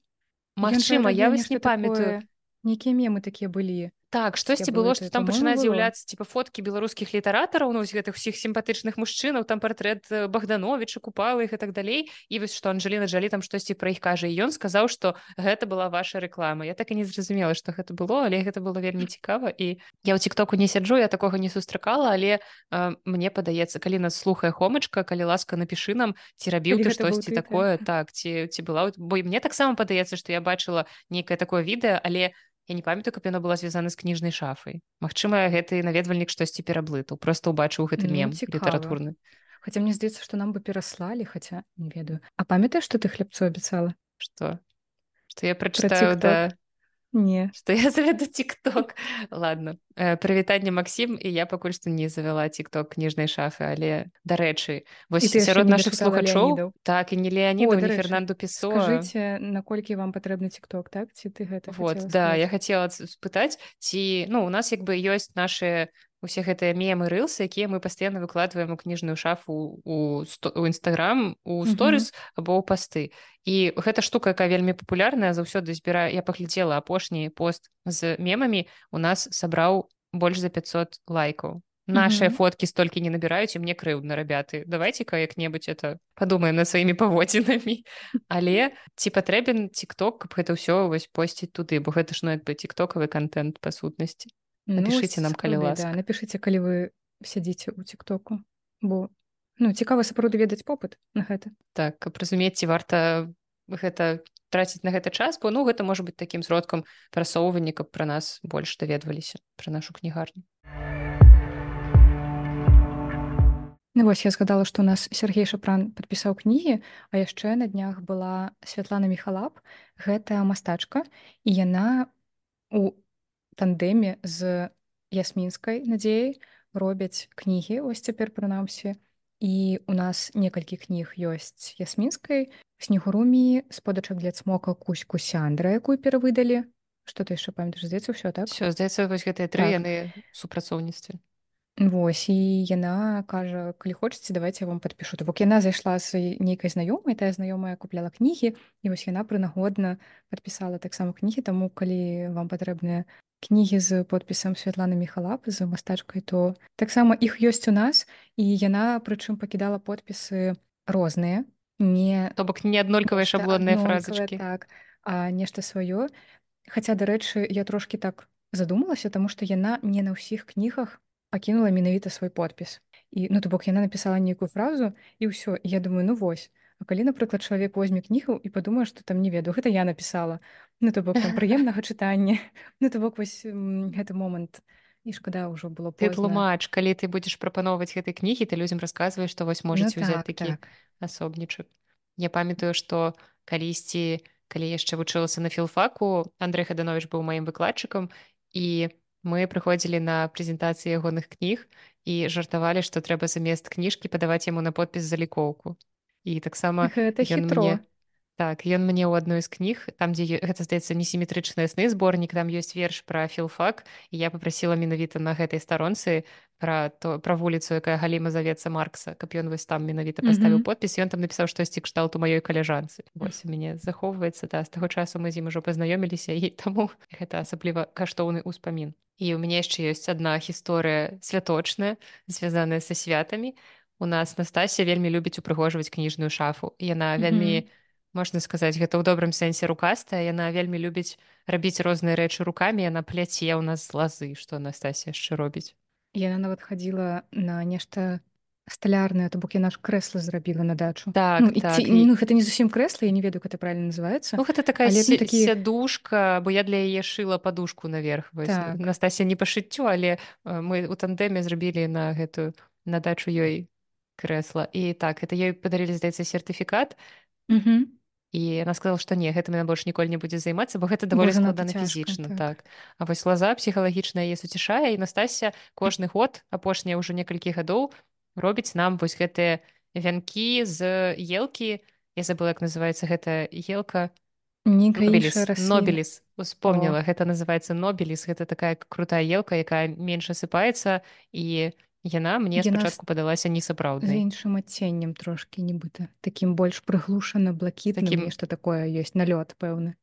Магчыма я вось не памятаю такое, Нейкія мемы такія былі. Так, штосьці было што там пачынае было. з'яўляцца типа фоткі беларускіх літаратараў ну, гэтых усіх сімпатычных мужчынаў там партрэт э, Богдановича купалы іх і так далей і вось што Анжеліна Джалі там штосьці пра іх кажа і ён сказаў што гэта была ваша рэклама Я так і не зразумела што гэта было але гэта было вельмі цікава і я ў тиктоку не сяджу я такога не сустракала але э, мне падаецца калі нас слухае хомачка калі ласка напішы нам ці рабіў ты штосьці такое так ці ці была. Бо мне таксама падаецца што я бачыла нейкае такое відэа але я не памятаю каб яно была звязана з кніжнай шафай Магчыма гэты наведвальнік штосьці пераблытаў просто ўбачыў гэты Ну, мем цікава. літаратурны Хаця мне здаецца, што нам бы пераслалі, хаця не ведаю. А памятаеш, што ты хлебцу абяцала? што што я прачытаю да Не. што я заведу тикток. Ладно. Э, прывітанне Максім і я пакуль што не завяла тикток кніжнай шафы але дарэчы вось сярод наших слухачоў так і не Леанідаў О, не Фернанду пісо Скажыце, наколькі вам патрэбны тикток, так? Ці ты гэта Вот, да, сказаць? я хацела спытаць, ці ну у нас як бы ёсць наши усе гэтыя мемы рылсы, якія мы пастаянна выкладваем у кніжную шафу у нстаграм у сторыс або ў пасты. І гэта штука, якая вельмі папулярная заўсёды збіраю я паглядзела апошні пост з мемамі у нас сабраў больш за 500 лайкаў. Нашыя Мгм. фоткі столькі не набіраюць і мне крыўдна рабяты. Давайце-ка як-небудзь это падумаем над сваімі паводзінамі. Але ці патрэбен тикток, каб гэта ўсё вось посціць туды, бо гэта ж ну як бы тиктокавы контент па сутнасці. Напішыце нам, калі ласка. Да, напішыце, калі вы сядзіце ў тиктоку. Бо ну, цікава сапраўды ведаць попыт на гэта. Так, каб разумець, ці варта гэта траціць на гэта час, бо ну гэта можа быць такім сродкам прасоўвання, каб пра нас больш даведваліся пра нашу кнігарню. Ну вось я згадала, што у нас Сергей Шапран падпісаў кнігі, а яшчэ на днях была Святлана Міхалап. Гэта мастачка і яна у тандэме з ясмінскай надзеяй робяць кнігі ось цяпер прынамсі. І у нас некалькі кніг ёсць ясмінскай снегурумі сподачак для цмока кусь кусяндра, якую перавыдалі. Што ты яшчэ памятаеш здаецца ўсё так? Всё, здаецца, вось гэтыя тры Так. яны супрацоўніцтве. Вось і яна кажа калі хочаце давайте я вам падпішу То бок яна зайшла з нейкай знаёмай тая знаёмая купляла кнігі і вось яна прынагодна падпісала таксама кнігі таму калі вам патрэбныя кнігі з подпісам Святланы Міхалап з мастачкай то. Таксама іх ёсць у нас і яна прычым пакідала подпісы розныя не То бок не аднолькавыя шаблонныя фразачкі. так а нешта сваё. Хаця дарэчы я трошки так задумалася таму што яна не на ўсіх кнігах пакінула менавіта свой подпіс. І ну то бок яна напісала нейкую фразу і ўсё. Я думаю ну вось А калі напрыклад чалавек возьме кнігу і падумае што там не ведаю гэта я напісала ну то бок прыемнага чытання ну то бок вось гэты момант і шкада ўжо было Ты тлумач, калі ты будзеш прапаноўваць гэтай кнігі, ты людзям расказваеш, што вось можаце ну, ўзяць так, такі так. асобнічак. Я памятаю, што калісьці, калі яшчэ вучылася на філфаку, Андрэй Хаданович быў маім выкладчыкам і мы прыходзілі на прэзентацыі ягоных кніг і жартавалі, што трэба замест кніжкі падаваць яму на подпіс залікоўку. І таксама гэта хітро мне Так ён мне ў адной з кніг там дзе гэта здаецца несіметрычныя сны зборнік там ёсць верш пра філфак і я попрасіла менавіта на гэтай старонцы пра то пра вуліцу якая галіма завецца маркса. Каб ён вось там менавіта паставіў Мгм. подпіс ён там напісаў штосьці кшталту маёй каляжанцы вось у мяне захоўваецца да з таго часу мы з ім ужо пазнаёміліся і таму гэта асабліва каштоўны ўспамін і у мяне яшчэ ёсць адна гісторыя святочная звязаная са святамі у нас Настасія вельмі любіць упрыгожваць кніжную шафу яна вельмі Мгм. можна сказаць гэта ў добрым сэнсе рукастая яна вельмі любіць рабіць розныя рэчы рукамі яна пляце ў нас з лазы што Настасія яшчэ робіць Яна нават хадзіла на нешта сталярнае, то бок яна ж крэсла зрабіла на дачу. Так, ну, так, ці, ну, гэта не зусім крэсла, я не ведаю, это правильно называется. Ну гэта такая Але, се- такі- сядушка бо я для яе шыла падушку наверх вось. Так. Настасія не па шыццю але мы у тандэме зрабілі на гэтую на дачу ёй крэсла і так это ёй падарылі здаецца сертыфікат Мгм. і яна сказала што не гэтым яна больш ніколі не будзе займацца бо гэта даволі занадта складана фізічна так. так. а вось лаза псіхалагічная яе суцішае і Настасія кожны год апошнія ўжо некалькі гадоў робіць нам вось гэтыя вянкі з елкі я забыла як называецца гэта елка. Нобеліс. Нобеліс успомніла гэта называецца Нобеліс гэта такая крутая елка якая менш асыпаецца і яна мне Яна спачатку падалася несапраўднай іншым адценнем трошкі нібыта. Такім больш прыглушана блакітным, Такім- нешта такое ёсць налёт, пэўны.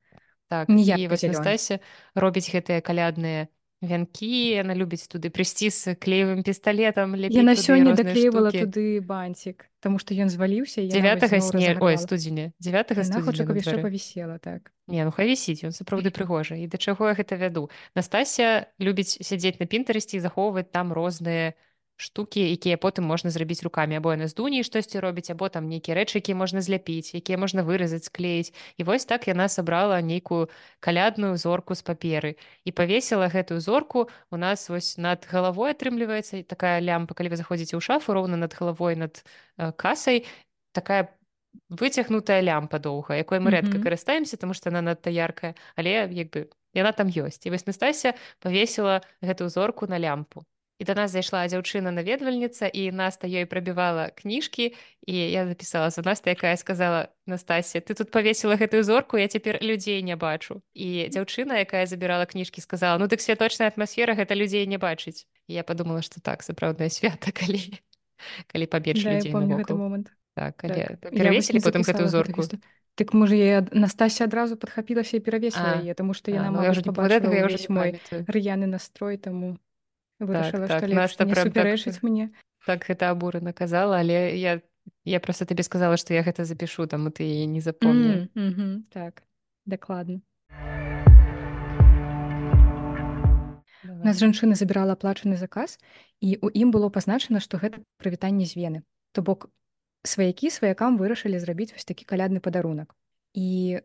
так і вось. Настасія робіць гэтыя калядныя вянкі яна любіць туды прыйсці з клеевым пісталетам Яна сёння даклеівала туды бантик, таму што ён зваліўся і яна 9 вось зноў сне ой студзеня 9 Яна хоча, каб яшчэ павісела так. Не, ну хай вісіць, ён сапраўды прыгожа. І да чаго я гэта вяду. Настасія любіць сядзець на пінтарэсці і захоўваць там розныя штукі, якія потым можна зрабіць рукамі. Або яна з дуні штосьці робіць, або там нейкія рэчы, якія можна зляпіць, якія можна выразаць, склеіць. І вось так яна сабрала нейкую калядную зорку з паперы. І павесіла гэтую зорку у нас вось над галавой атрымліваецца такая лямпа, калі вы заходзіце ў шафу роўна над галавой над э, касай, такая выцягнутая лямпа доўга якой мы рэдка Мгм. карыстаемся тому что она надта яркая але як бы яна там ёсць і вось Настасія павесіла гэту зорку на лямпу і да нас зайшла дзяўчына наведвальніца і наста ёй прабівала кніжкі і я запісала за наста якая сказала Настасія ты тут павесіла гэтую зорку я цяпер людзей не бачу і дзяўчына якая забірала кніжкі сказала ну дык святочная атмасфера гэта людзей не бачыць І я подумала что так сапраўднае свята калі калі пабеч Да, я людзей момант. так Так, але я вось перавесілі потым гэтую зорку. гісторыю. Дык можа я Настасія адразу падхапілася і перавесіла яе, таму што яна ну, я пабачыла гэтага я ўжо мой р'яны настрой, таму вырашыла, так, што лепш не прям так- супярэчыць мне. так гэта абурана казала але я я просто табе сказала што я гэта запішу таму ты яе не запомніла М, мгм, Так, дакладна. У нас жанчына забірала аплачаны заказ і ў ім было пазначана, што гэта прывітанне з вены. То бок сваякі сваякам вырашылі зрабіць вось такі калядны падарунак. І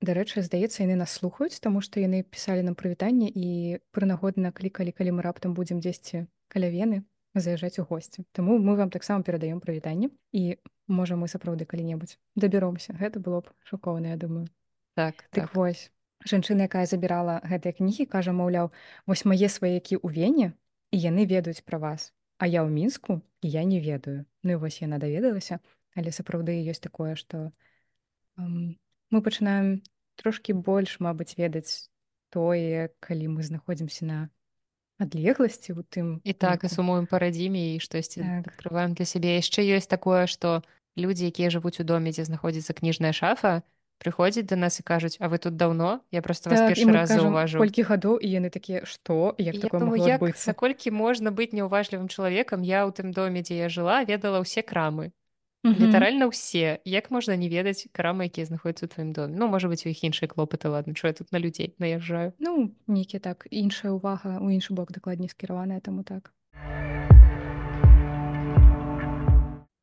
дарэчы, здаецца, яны нас слухаюць, таму што яны пісалі нам прывітанне і прынагодна клікалі, калі мы раптам будзем дзесьці каля вены заязджаць у госці. Таму мы вам таксама перадаём прывітанне і можа мы сапраўды калі-небудзь дабяромся. Гэта было б шокоўна, я думаю. так Так так вось жанчына якая забірала гэтыя кнігі кажа маўляў вось мае сваякі ў вене і яны ведаюць пра вас а я ў мінску і я не ведаю ну і вось яна даведалася але сапраўды ёсць такое што мы пачынаем трошкі больш мабыць ведаць тое калі мы знаходзімся на адлегласці у тым і так і сумуем па радзіме і штосьці Так. адкрываем для сябе яшчэ ёсць такое што людзі якія жывуць у доме дзе знаходзіцца кніжная шафа прыходзяць да нас і кажуць а вы тут даўно я просто вас Так, і першы раз заўважыў колькі гадоў і яны такія што як Я такое думаю, як? наколькі можна быць няўважлівым чалавекам я ў тым доме дзе я жыла ведала ўсе крамы. Літаральна ўсе як можна не ведаць крамы якія знаходзяцца ў тваім доме ну можа быць у іх іншыя клопаты ладно чо я тут на людзей наязджаю Ну, нейкі так іншая ўвага ў іншы бок дакладней скіраваная таму так.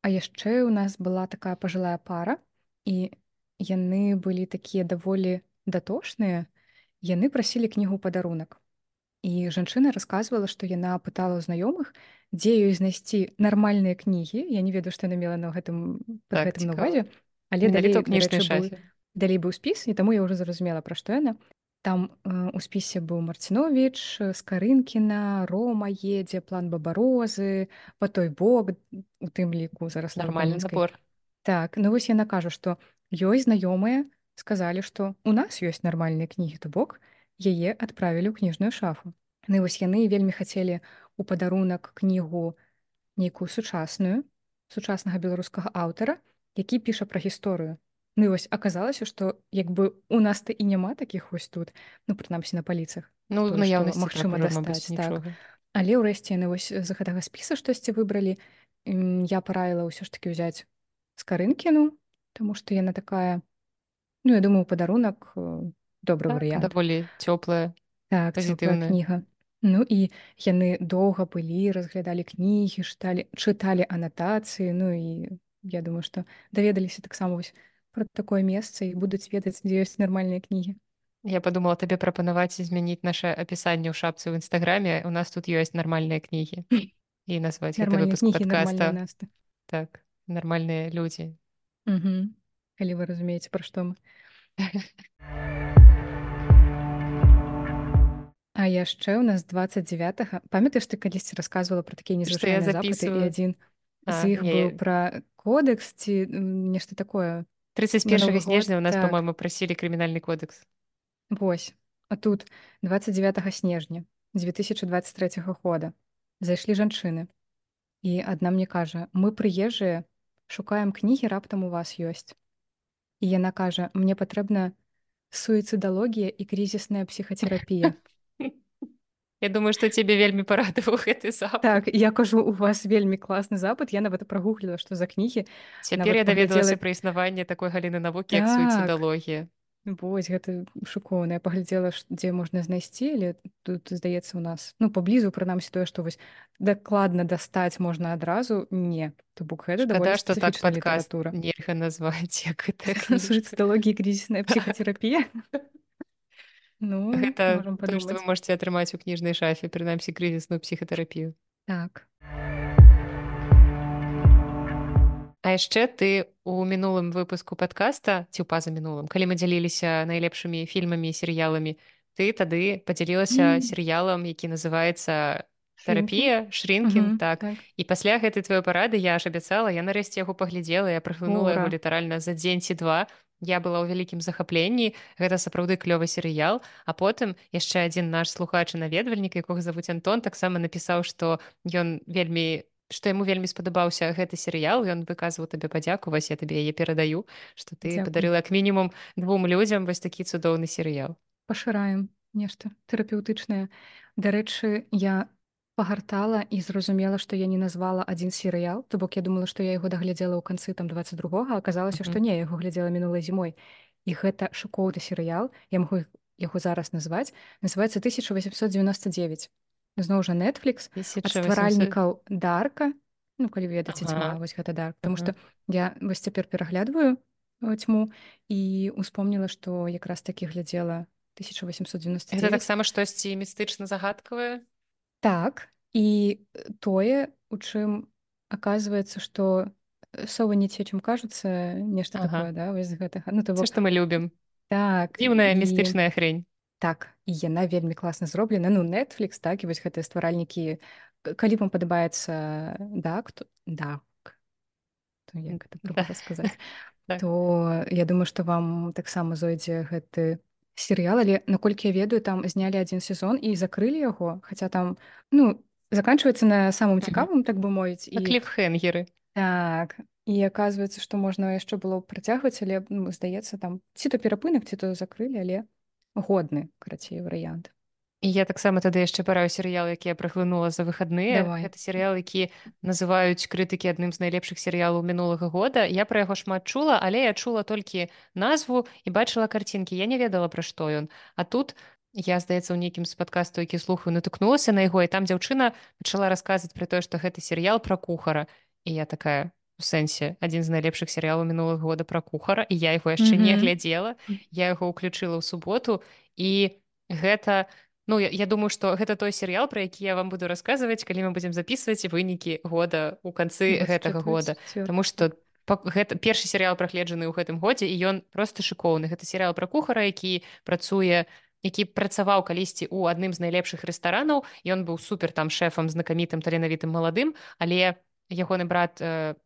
А яшчэ ў нас была такая пажылая пара і яны былі такія даволі датошныя. Яны прасілі кнігу падарунак. І жанчына расказвала, што яна пытала ў знаёмых, дзе ёй знайсці нармальныя кнігі. Я не ведаю, што яна мела на гэтым Так, гэтым на ўвазе. Але быў, шафе далей быў спіс і таму я ўжо зразумела пра што яна. Там э, у спісе быў марцінович скарынкіна рома едзе план бабарозы па той бок у тым ліку зараз нармальны набор. Так ну вось яна кажа што ёй знаёмыя сказалі што у нас ёсць нармальныя кнігі то бок яе адправілі ў кніжную шафу. Ну вось яны вельмі хацелі у падарунак кнігу нейкую сучасную сучаснага беларускага аўтара які піша пра гісторыю. Ну і вось аказалася што як бы у нас то і няма такіх вось тут ну прынамсі на паліцах. Ну што наяўнасці магчыма дастаць, так. але ўрэшце яны вось з гэтага спіса штосьці выбралі. Я параіла ўсё ж таки ўзяць скарынкіну тому што яна такая ну я думаю падарунак э, добры Так, варыянт. даволі цёплая так, кніга Ну і яны доўга былі разглядалі кнігі чыталі чыталі анатацыі Ну і я думаю што даведаліся таксама вось пра такое месца і будуць ведаць дзе ёсць нармальныя кнігі Я падумала табе прапанаваць змяніць наше апісанне ў шапцы ў нстаграме у нас тут ёсць нармальныя кнігі і назваць нармальныя выпуск насты. Так нармальныя людзі Угу. калі вы разумееце пра што мы А яшчэ ў нас 29 памятаеш ты калісьці расказвала пра такія незвычайныя запыты і адзін А, з іх не, быў пра кодекс ці нешта такое? 31 Новы год, снежня у нас так. по-моему прасілі крымінальны кодекс. Вось. А тут 29 снежня 2023 года. Зайшлі жанчыны. І адна мне кажа мы прыезжыя шукаем кнігі раптам у вас ёсць і яна кажа мне патрэбна суіцыдалогія і крызісная псіхацерапія Я думаю што цябе вельмі парадаваў гэты запад. Так я кажу у вас вельмі класны запад. Я нават прагугліла што за кнігі цяпер я даведалася паглядзела- пра існаванне такой галіны навукі як Так. суіцыдалогія Вось гэта шукоўна я паглядзела дзе можна знайсці але тут здаецца у нас ну паблізу прынамсі тое што вось дакладна дастаць можна адразу не то бок гэта Шкада, што так спецыфічная падкаст літаратура нельга назваць як суіцыдалогія крызісная псіхацерапія ну гэта тое што вы можете атрымаць у кніжнай шафе прынамсі крызісную псіхатэрапію так. А яшчэ ты у мінулым выпуску подкаста ці ў паза мінулым калі мы дзяліліся найлепшымі фільмамі серыяламі ты тады падзялілася Мм. серыялам які называецца тэрапія шрінкін Мгм, так. і пасля гэтай твоёй парады я ж абяцала я нарэшце яго паглядзела я праглянула яго літаральна за дзень ці два я была ў вялікім захапленні гэта сапраўды клёвы серыял. А потым яшчэ адзін наш слухач і наведвальнік якога завуць Антон таксама напісаў што ён вельмі што яму вельмі спадабаўся гэты серыял. Ён выказваў табе падзяку вось я табе яе перадаю што ты Дзякуй. падарыла як мінімум двум людзям вось такі цудоўны серыял. Пашыраем нешта тэрапеўтычнае. Дарэчы я пагартала і зразумела што я не назвала адзін серыял то бок я думала што я яго даглядзела ў канцы там 22 аказалася што Мгм. не я яго глядзела мінулай зімой. І гэта шокоўны серыял я магу яго зараз назваць. Называется 1899 зноў жа Netflix ад 1800 стваральнікаў дарка. Ну калі ведаеце цьма Ага. вось гэта дарк. Потому Ага. что я вось цяпер пераглядваю цьму і успомніла што якраз такі глядзела 1899 гэта таксама штосьці містычна загадкавае так і э, тое у чым аказваецца што совы не те чым кажуцца нешта Ага. такое да вось з гэтага ну то все бок што мы любім так дзіўная і- містычная хрень Так і яна вельмі класна зроблена ну Netflix так і вось гэтыя стваральнікі к- калі вам падабаецца дак то дак то як гэта Да. правильно сказаць Так. то я думаю што вам таксама зойдзе гэты серыял але наколькі я ведаю там знялі адзін сезон і закрылі яго хаця там ну заканчваецца на самым цікавым так бы мовіць на і кліфхенгеры так і аказваецца што можна яшчэ было працягваць але ну, здаецца там ці то перапынак ці то закрылі але годны карацей варыянт І я таксама тады яшчэ параю серыял які я праглынула за выхадныя гэта серыял які называюць крытыкі адным з найлепшых серыялаў мінулага года. Я пра яго шмат чула але я чула толькі назву і бачыла карцінкі я не ведала пра што ён. А тут я здаецца ў нейкім з падкасту які слухаю натыкнулася на яго і там дзяўчына пачала расказваць пра тое што гэты серыял пра кухара. І я такая у сэнсе адзін з найлепшых серыялаў мінулага года пра кухара і я яго яшчэ не Мгм. глядзела. Я яго ўключыла ў суботу і гэта ну я, я думаю што гэта той серыял пра які я вам буду расказваць калі мы будзем записываць вынікі года у канцы гэтага года. Таму што гэта першы серыял прагледжаны ў гэтым годзе і ён просто шыкоўны. Гэта серыял пра кухара які працуе які працаваў калісьці ў адным з найлепшых рэстаранаў. Ён быў супер там шэфам знакамітым таленавітым маладым але ягоны брат э,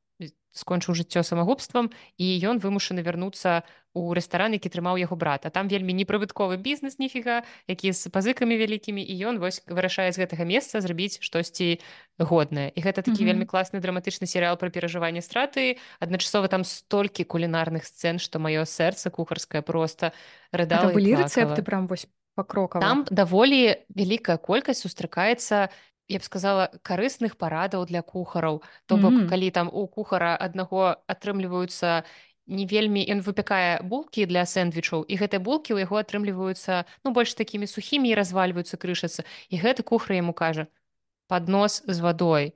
скончыў жыццё самагубствам і ён вымушаны вярнуцца у рэстаран які трымаў яго брата там вельмі непрыбытковы бізнес ніфіга які з пазыкамі вялікімі і ён вось вырашае з гэтага месца зрабіць штосьці годнае і гэта такі Мгм. вельмі класны драматычны серыял пра перажыванне страты адначасова там столькі кулінарных сцэн што маё сэрца кухарскае просто рыдала былі рэцэпты плакала. прям вось пакрокава там даволі вялікая колькасць сустракаецца я б сказала карысных парадаў для кухараў то бок Мгм. калі там у кухара аднаго атрымліваюцца не вельмі ён выпякае булкі для сэндвічаў і гэтыя булкі ў яго атрымліваюцца ну больш такімі сухімі і развальваюцца крышацца. І гэты кухар яму кажа поднос з вадой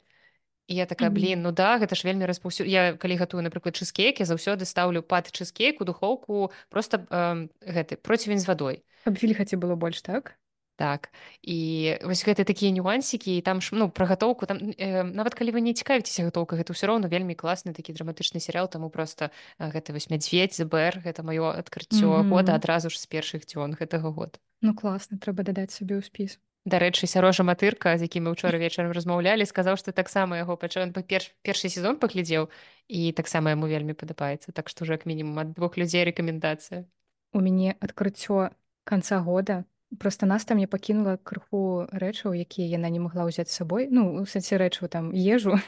і я такая блин ну да гэта ж вельмі распаўсю я калі гатую напрыклад чызкейк я заўсёды стаўлю пад чызкейк у духоўку просто э, гэты процівень з вадой каб вільгаці было больш так Так. І вось гэта такія нюансікі і там ж ну пра гатоўку там э, нават калі вы не цікавіцеся гатоўка гэта ўсё роўна вельмі класны такі драматычны серыал таму просто э, гэта вось мядзведь збр гэта маё адкрыццё Мгм. года адразу ж з першых дзён гэтага года. Ну класна трэба дадаць сабе ў спіс Дарэчы сярожа матырка з якім мы учора вечарам размаўлялі сказаў што таксама яго пачаў перш, першы сезон паглядзеў і таксама яму вельмі падабаецца так што ўжо як мінімум ад двух людзей рэкамендацыя у мяне адкрыццё канца года просто нас там не пакінула крыху рэчаў якія яна не магла ўзяць з сабой. Ну у сэнсе рэчаў там ежу.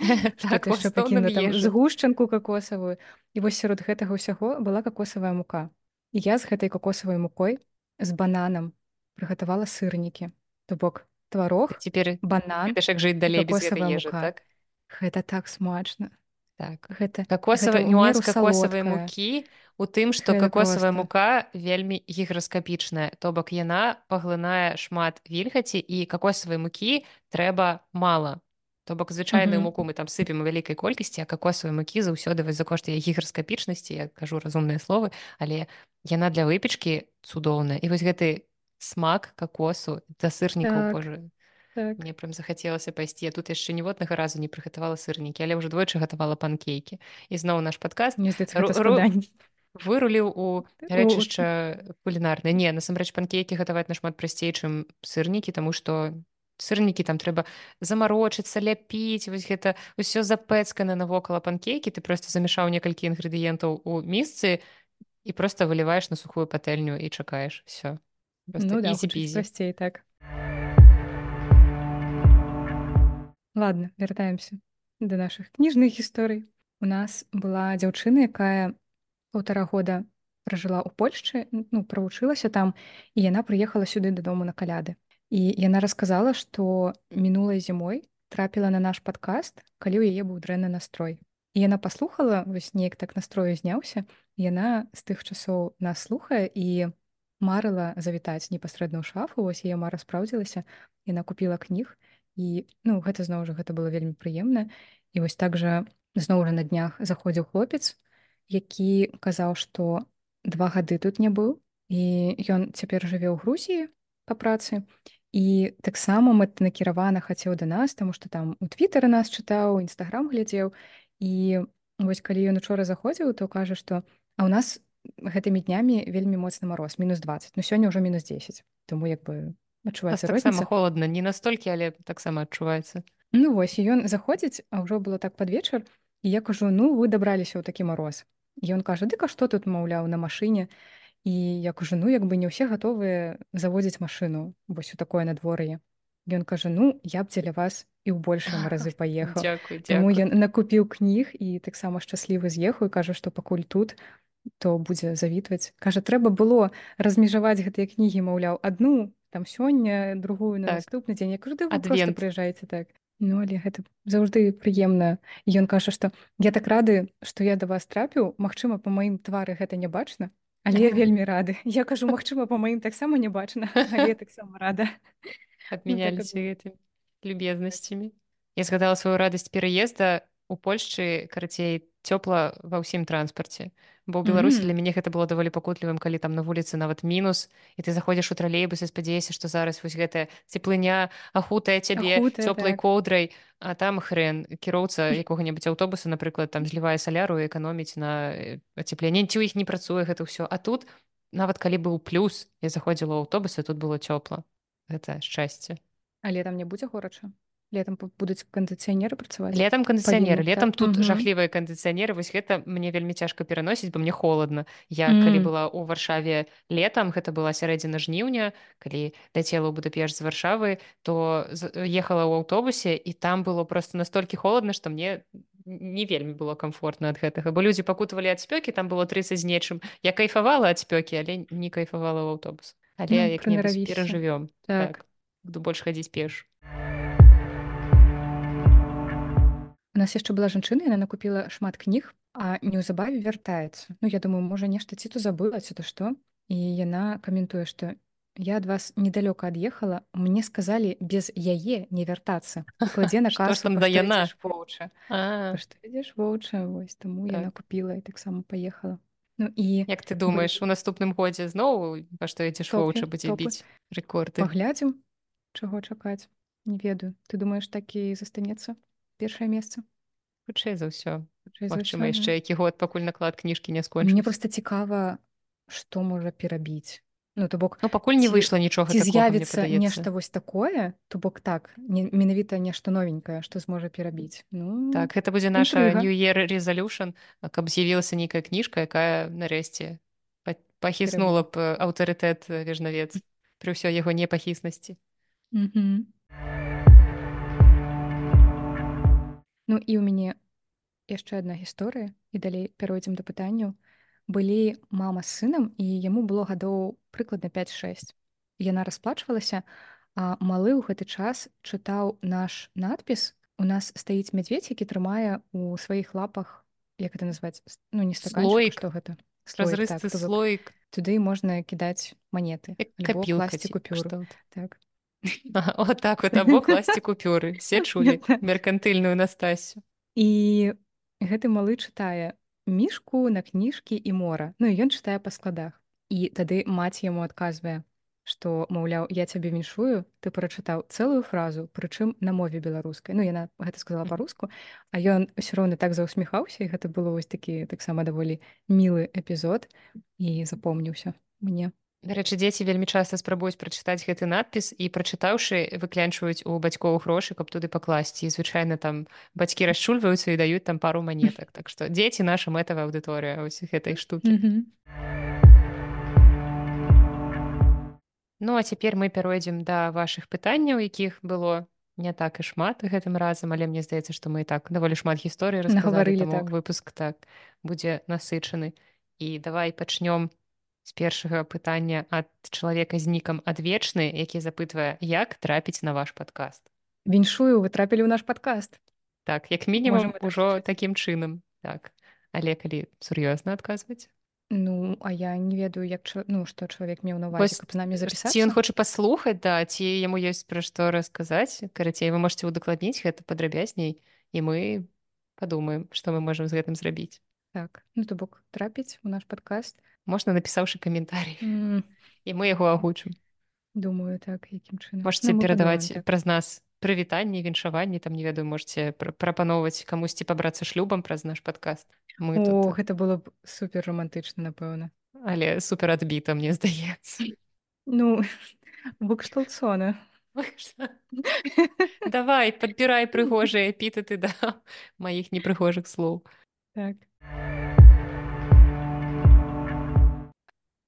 Так, яшчэ пакінула там згушчанку кокосавую і вось сярод гэтага ўсяго была кокосавая мука. І я з гэтай кокосавай мукой з бананам прыгатавала сырнікі. То бок тварог цяпер банан як жыць далей без ежы так? Гэта так смачна так гэта кокосавы нюанс кокосавай мукі у тым што Гэта кокосавая мука вельмі гіграскапічная то бок яна паглынае шмат вільгаці і кокосавай мукі трэба мала. То бок звычайную Мгм. муку мы там сыпем у вялікай колькасці а кокосавай мукі заўсёды вось за кошт яе гіграскапічнасці я кажу разумныя словы але яна для выпечкі цудоўная. І вось гэты смак кокосу да Так. сырнікаў Боже так. Мне прям захацелася пайсці я тут яшчэ ніводнага разу не прыгатавала сырнікі але ўжо двойчы гатавала панкейкі і зноў наш ру- складаней выруліў у рэчышча кулінарнае не насамрэч панкейкі гатаваць нашмат прасцей чым сырнікі таму што сырнікі там трэба замарочыцца ляпіць вось гэта ўсё запэцкана навокала панкейкі ты просто замяшаў некалькі інгрэдыентаў у місцы і просто выліваеш на сухую патэльню і чакаеш все ну да прасцей так ладно вяртаемся да нашых кніжных гісторый у нас была дзяўчына якая полтора года пражыла ў Польшчы ну правучылася там і яна прыехала сюды дадому на каляды і яна расказала што мінулай зімой трапіла на наш падкаст калі ў яе быў дрэнны настрой і яна паслухала вось неяк так настрою зняўся яна з тых часоў нас слухае і марыла завітаць непасрэдна ў шафу вось яе мара спраўдзілася яна купіла кніг і ну гэта зноў жа гэта было вельмі прыемна і вось так жа зноў жа на днях заходзіў хлопец які казаў што два гады тут не быў і ён цяпер жыве ў Грузіі па працы і таксама мэтанакіравана хацеў да нас таму што там у твиттары нас чытаў нстаграм глядзеў і вось калі ён учора заходзіў то кажа што а ў нас гэтымі днямі вельмі моцны мароз мінус 20 ну сёння ўжо мінус 10 тому як бы адчуваецца таксама холодна не настолькі але таксама адчуваецца Ну вось ён заходзіць а ўжо было так пад вечар і я кажу ну вы дабраліся ў такі мароз ён кажа дык а што тут маўляў на машыне і я кажу ну як бы не ўсе гатовыя заводзіць машыну вось у такое надвор'е Ён кажа ну я б дзеля вас і ў большыя маразы паехаў Таму ён накупіў кніг і таксама шчаслівы з'ехаў і кажа што пакуль тут то будзе завітваць кажа трэба было размежаваць гэтыя кнігі маўляў адну там сёння другую на Так. наступны дзень я кажу «Да Адвент. прыязджаеце так Ну але гэта заўжды прыемна ён кажа што я так рады што я да вас трапіў. Магчыма па маім твары гэта не бачна але я вельмі рады я кажу Магчыма па маім таксама не бачна але таксама рада абмяняліся Ну, гэтым любезнасцямі я згадала сваю радасць пераезда у Польшчы карацей цёпла ва ўсім транспарце бо ў беларусі Мгм. для мяне гэта было даволі пакутлівым калі там на вуліцы нават мінус і ты заходзіш у тралейбус і спадзяешся што зараз вось гэтая цеплыня ахутае цябе цёплай так. коўдрай а там хрен кіроўца якога-небудзь аўтобуса напрыклад там злівае саляру эканоміць на э, ацепленне ці ў іх не працуе гэта ўсё. А тут нават калі быў плюс я заходзіла ў аўтобус і тут было цёпла гэта шчасце. Але там не будзе горача летом будуць кандыцыянеры працаваць летом кандыцыянеры летом так? тут Мгм. жахлівыя кандыцыянеры вось гэта мне вельмі цяжка пераносіць бо мне холодно я калі Мм. была ў варшаве летом гэта была сярэдзіна жніўня калі ляцела ў будапешт з варшавы то ехала ў аўтобусе і там было просто настолькі холодна што мне не вельмі было комфортна ад гэтага бо людзі пакутавалі ад спёкі там было 30 з нечым я кайфавала ад спёкі але не кайфавала ў аўтобус але Ну, як-небудзь прынаравішся. перажывём Так. буду больш хадзіць пеш У нас яшчэ была жанчына яна накупіла шмат кніг а неўзабаве вяртаецца Ну я думаю можа нешта ці то забыла ці то што і яна каментуе што я ад вас недалёка ад'ехала мне сказалі без яе не вяртацца кладзе на Што касу да «Пашто яна?» воўча А, Пашто ідзеш воўча вось таму яна Так. купіла і таксама паехала Ну і як ты думаеш у наступным годзе зноў па што ідзеш воўча будзе біць рэкорды паглядзім чаго чакаць не ведаю. Ты думаеш так і застанецца першае месца хутчэй за ўсё Магчыма ўсё, яшчэ які год пакуль наклад кніжкі не да. скончыць мне просто цікава што можа перабіць Ну то бок Ну пакуль не ці- выйшла нічога ці з'явіцца нешта вось такое то бок так не, менавіта нешта новенькае што зможа перабіць ну так гэта будзе наша new year resolution а каб з'явілася нейкая кніжка якая нарэшце па- пахіснула б э, аўтарытэт э, вежнавец пры ўсёй яго непахіснасці Мгм. Ну і ў мяне яшчэ адна гісторыя і далей пяройдзем да пытанняў былі мама з сынам і яму было гадоў прыкладна 5-6 яна расплачвалася а малы ў гэты час чытаў наш надпіс у нас стаіць мядзведь які трымае у сваіх лапах як это назваць С- ну не Слоік. што гэта разрысты то бок слоік туды можна кідаць манеты альбо капілка класці ці купюру кшталт. так Ага, от так вот або класці купюры все чулі меркантыльную Настасю І гэты малы чытае мішку на кніжкі і мора. Ну і ён чытае па складах. І тады маці яму адказвае, што маўляў, я цябе віншую, ты прачытаў цэлую фразу, прычым на мове беларускай. Ну яна гэта сказала па-руску, а ён ўсё роўна так заўсміхаўся і гэта было вось такі таксама даволі мілы эпізод і запомніўся мне. Дарэчы, дзеці вельмі часта спрабуюць прачытаць гэты надпіс і прачытаўшы выклянчваюць у бацькоў грошы, каб туды пакласці. І звычайна там бацькі расчульваюцца і даюць там пару манетак. Так што дзеці наша мэтавая аўдыторыя ось гэтай штукі. Ну а цяпер мы пяройдзем да вашых пытанняў, якіх было не так і шмат гэтым разам, але мне здаецца, што мы і так даволі шмат гісторый распаварылі так. выпуск так будзе насычаны. І давай пачнём з першага пытання ад чалавека з нікам адвечны, які запытвае, як трапіць на ваш падкаст. Віншую, вы трапілі ў наш падкаст. Так, як мінімум так ужо лічыць. такім чынам. Так. Але калі сур'ёзна адказваць. Ну, а я не ведаю, як ча- ну, што чалавек меў на Вось, увазе, каб з намі запісацца. Ці ён хоча паслухаць, да, ці яму ёсць пра што расказаць. Карацей, вы можете удакладніць гэта падрабязней, і мы падумаем, што мы можам з гэтым зрабіць. Так, ну то бок трапіць у наш падкаст. Можна напісаўшы каментарый, М, і мы яго агучым. Думаю, так, якім чынам. Можете Ну, перадаваць так. праз нас прывітанні, віншаванні, там не ведаю, можете пр- прапаноўваць камусьці пабрацца шлюбам праз наш падкаст. Мы О, тут, гэта было б супер романтычна, напэўна. але супер адбіта, мне здаецца. Ну, выкшталцона. Давай, падбірай прыгожыя эпітэты да маіх непрыгожых слоў. Так.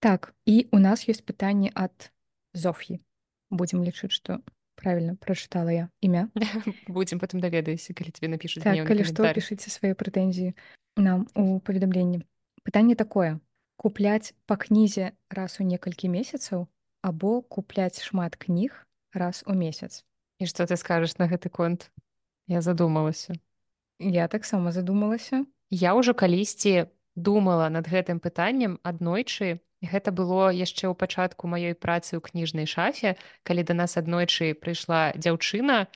Так, і у нас ёсць пытанне ад Зоф'і. Будзем лічыць, што правільна прачытала я імя. Будзем потым даведаешся, калі тебе напішуць Так, калі што, пішыце свае прэтэнзіі нам у паведамленні. Пытанне такое: купляць па кнізе раз у некалькі месяцаў або купляць шмат кніг раз у месяц. І што ты скажаш на гэты конт? Я задумалася. Я таксама задумалася. Я ўжо калісьці думала над гэтым пытаннем аднойчы. Гэта было яшчэ ў пачатку маёй працы ў кніжнай шафе, калі да нас аднойчы прыйшла дзяўчына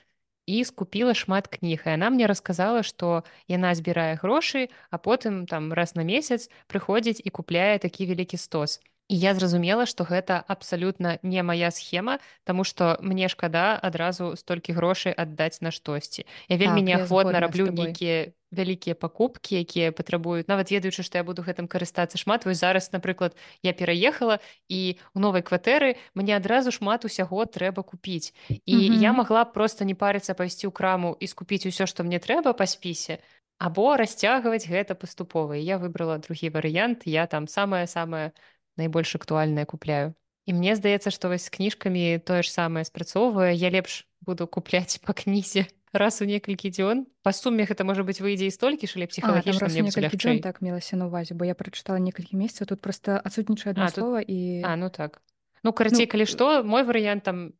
і скупіла шмат кніг. І яна мне расказала, што яна збірае грошы, а потым там раз на месяц прыходзіць і купляе такі вялікі стос. І я зразумела, што гэта абсалютна не мая схема, таму што мне шкада адразу столькі грошай аддаць на штосьці. Я вельмі Так, неахвотна раблю нейкія вялікія пакупкі якія патрабуюць. Нават ведаючы што я буду гэтым карыстацца шмат вось зараз напрыклад я пераехала і у новай кватэры мне адразу шмат усяго трэба купіць. І mm -hmm. я магла просто не парыцца пайсці ў краму і скупіць усё што мне трэба па спісе або расцягваць гэта паступова. Я выбрала другі варыянт я там самае самае найбольш актуальнае купляю. І мне здаецца што вось з кніжкамі тое ж самае спрацоўвае. Я лепш буду купляць па кнізе раз у некалькі дзён па суме гэта можа быць выйдзе і столькі ж але псіхалагічна дзён так мелася на увазе бо я прачытала некалькі месяцаў тут просто адсутнічае адна слова і а ну так. Ну карацей ну, калі што мой варыянт там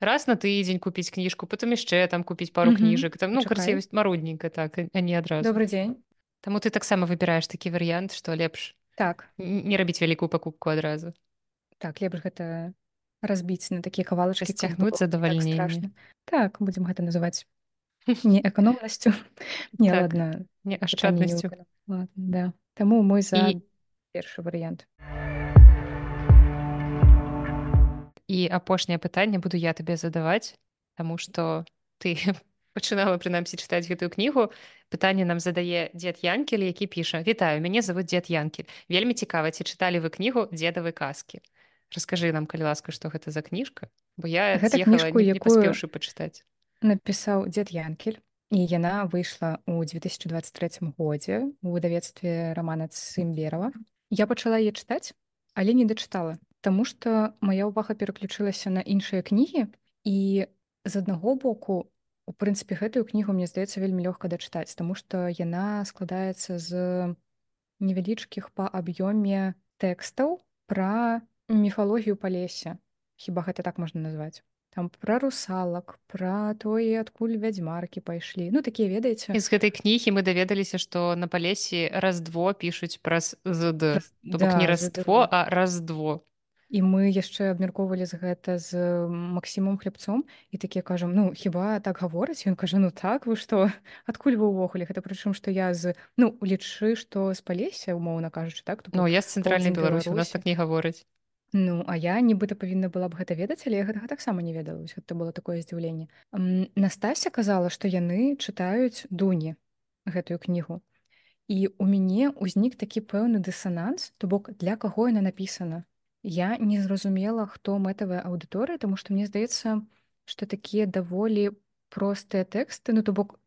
раз на тыдзень купіць кніжку потым яшчэ там купіць пару кніжак там ну карцей марудненька так а не адразу добрый дзень Таму ты таксама выбіраеш такі варыянт што лепш так. Не рабіць вялікую пакупку адразу так лепш гэта разбіць на такія кавалачкі цягнуць задавальненне так, так будзем гэта называць не эканомнасцю не так, ладно не ашчаднасцю да. Таму мы за і... першы варыянт і апошняе пытанне буду я табе задаваць таму што ты пачынала прынамсі чытаць гэтую кнігу пытанне нам задае дзед янкель які піша вітаю мяне зовут дзед янкель. Вельмі цікава ці чыталі вы кнігу дзедавы казкі расскажы нам калі ласка што гэта за кніжка бо я гэта кніжку якую пачытаць напісаў дзед янкель і яна выйшла ў 2023 годзе у выдавецтве рамана сымберова я пачала яе чытаць але не дачытала Таму што моя ўвага пераключылася на іншыя кнігі і з аднаго боку у прынцыпе гэтую кнігу мне здаецца вельмі лёгка дачытаць Таму што яна складаецца з невялічкіх па аб'ёме тэкстаў пра міфалогію па лесе хіба гэта так можна назваць там пра русалак пра тое адкуль вядзьмаркі пайшлі ну такія ведаеце з гэтай кнігі мы даведаліся што на палесе раздво пішуць праз зд. Да, не раство а раздво і мы яшчэ абмяркоўвалі з гэта з максімум хлебцом. І такія кажам ну хіба так гавораць ён кажа ну так вы што адкуль вы ўвогуле гэта прычым што я з ну лічы што з палеся умоўна кажучы так ну я з цэнтральнай беларусі у нас так не гаворыць Ну, а я нібыта павінна была б гэта ведаць, але гэтага таксама не ведала гэта было такое здзіўленне. Настася казала, што яны чытаюць дуні гэтую кнігу. І у мяне ўзнік такі пэўны дысананс, то бок для каго яна напісана. Я не зразумела, хто мэтавая аўдыторыя, таму што мне здаецца, што такія даволі простыя тэксты, ну то бок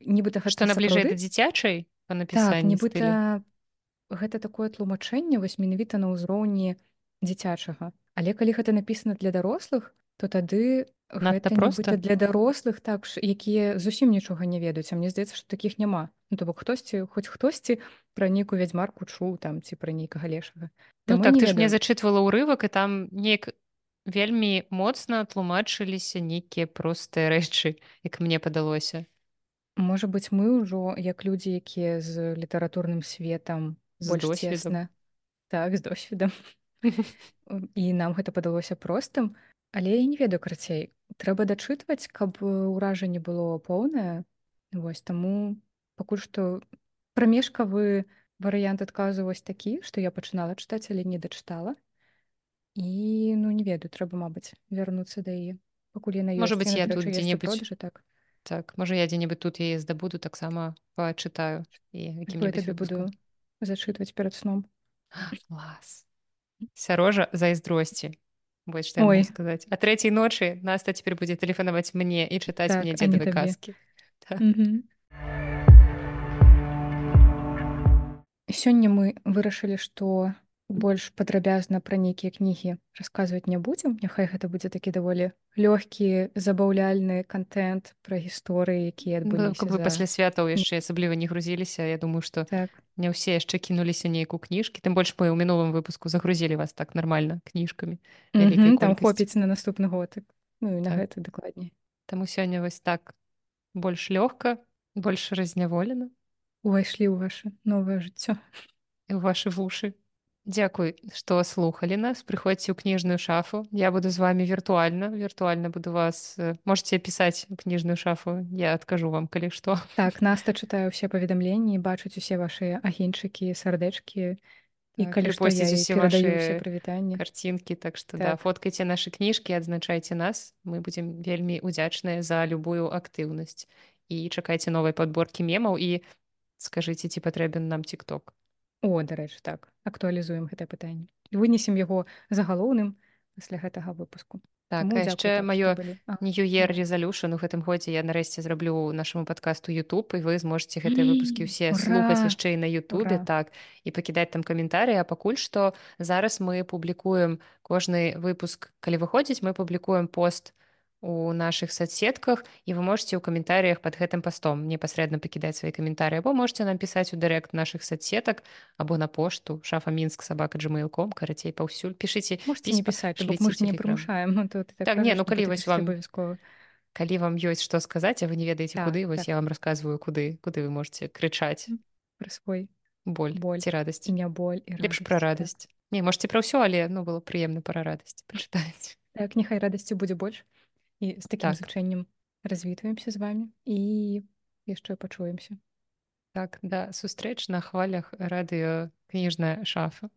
нібыта што набліжэй да дзіцячай па напісанні так, нібыта гэта такое тлумачэнне вось менавіта на ўзроўні, дзіцячага але калі гэта напісана для дарослых то тады гэта просто. для дарослых так ж якія зусім нічога не ведаюць. А мне здаецца што такіх няма ну, то бок хтосьці хоць хтосьці пра нейкую вядзьмарку чуў там ці пра нейкага лешага. Ну, так ты ж мне зачытвала ўрывак і там неяк вельмі моцна тлумачыліся нейкія простыя рэчы як мне падалося. Можа быть мы ўжо як людзі якія з літаратурным светам больш цесна. Так з досведам і нам гэта падалося простым але я не ведаю карацей. Трэба дачытваць каб ўражанне было поўнае. Вось таму пакуль што прамежкавы варыянт адказу вось такі што я пачынала чытаць але не дачытала. І ну не ведаю трэба мабыць вярнуцца да яе. Пакуль яна можа быть я тут дзе-небудзь так. так можа я дзе-небудзь тут яе здабуду таксама пачытаю. І буду зачытваць перад сном? Класс сярожа зайздросці вось што Ой. сказаць а трэцяй ночы наста цяпер будзе тэлефанаваць мне і чытаць так, мне дзедавы казкі так. сёння мы вырашылі што больш падрабязна пра нейкія кнігі расказваць не будзем няхай гэта будзе такі даволі лёгкі забаўляльны контент пра гісторыі якія ну, вы за... пасля святаў яшчэ асабліва не грузіліся Я думаю што так. не ўсе яшчэ кінуліся нейкую кніжкі тым больш мы ў мінулым выпуску загрузілі вас так нармальна кніжкамі там хопіць на наступны год ну, на так. гэта дакладней Таму сёння вось так больш лёгка больш разняволена увайшлі ў ваше новае жыццё у ваши вушы Дзякуй, што слухалі нас, прыходзьце ў кніжную шафу. Я буду з вами віртуальна, віртуальна буду вас э, можете пісаць кніжную шафу. Я адкажу вам, калі што. Так наста чытаю ўсе паведамленні, бачыць усе вашыя агеньчыкі, сардэчкі і так, калі посціць усе ваши прывітанні карцінкі, так што так. да, фоткайце нашы кніжкі, адзначайце нас. Мы будзем вельмі удзячныя за любую актыўнасць і чакайце новай падборкі мемаў і скажыце ці патрэбен нам тикток О дарэчы так актуалізуем гэта пытанне вынесем яго загалоўным пасля гэтага выпуску так Таму яшчэ маё New Year Resolution у гэтым годзе я нарэшце зраблю нашаму падкасту YouTube і вы зможаце гэтыя выпускі ўсе Ура! слухаць яшчэ і на Ютубе так і пакідаць там каментарыі. А пакуль што зараз мы публікуем кожны выпуск. Калі выходзіць мы публікуем пост у наших соцсетках і вы можете ў каментарыях под гэтым пастом непасрэдна пакідаць свае каментары або можете нам пісаць у дырэкт наших соцсетак або на пошту шафа мінск сабака gmail.com карацей паўсюль. Пішыце можете не пісаць мы ж не прымушаем тут ты Так, не, ну, калі вось пісаць вам- абавязкова калі вам ёсць што сказаць а вы не ведаеце Так, куды вось так. я вам рассказываю куды куды вы можете крычаць. Пра свой боль Боль. ці радасць. не боль лепш пра радасць, радасць. Не можете пра ўсё але ну было прыемна пра радасць пачытаць так. так няхай радасці будзе больш і з такім Так. зручэннем развітваемся з вами і яшчэ пачуемся так да сустрэч на хвалях радыё кніжная шафа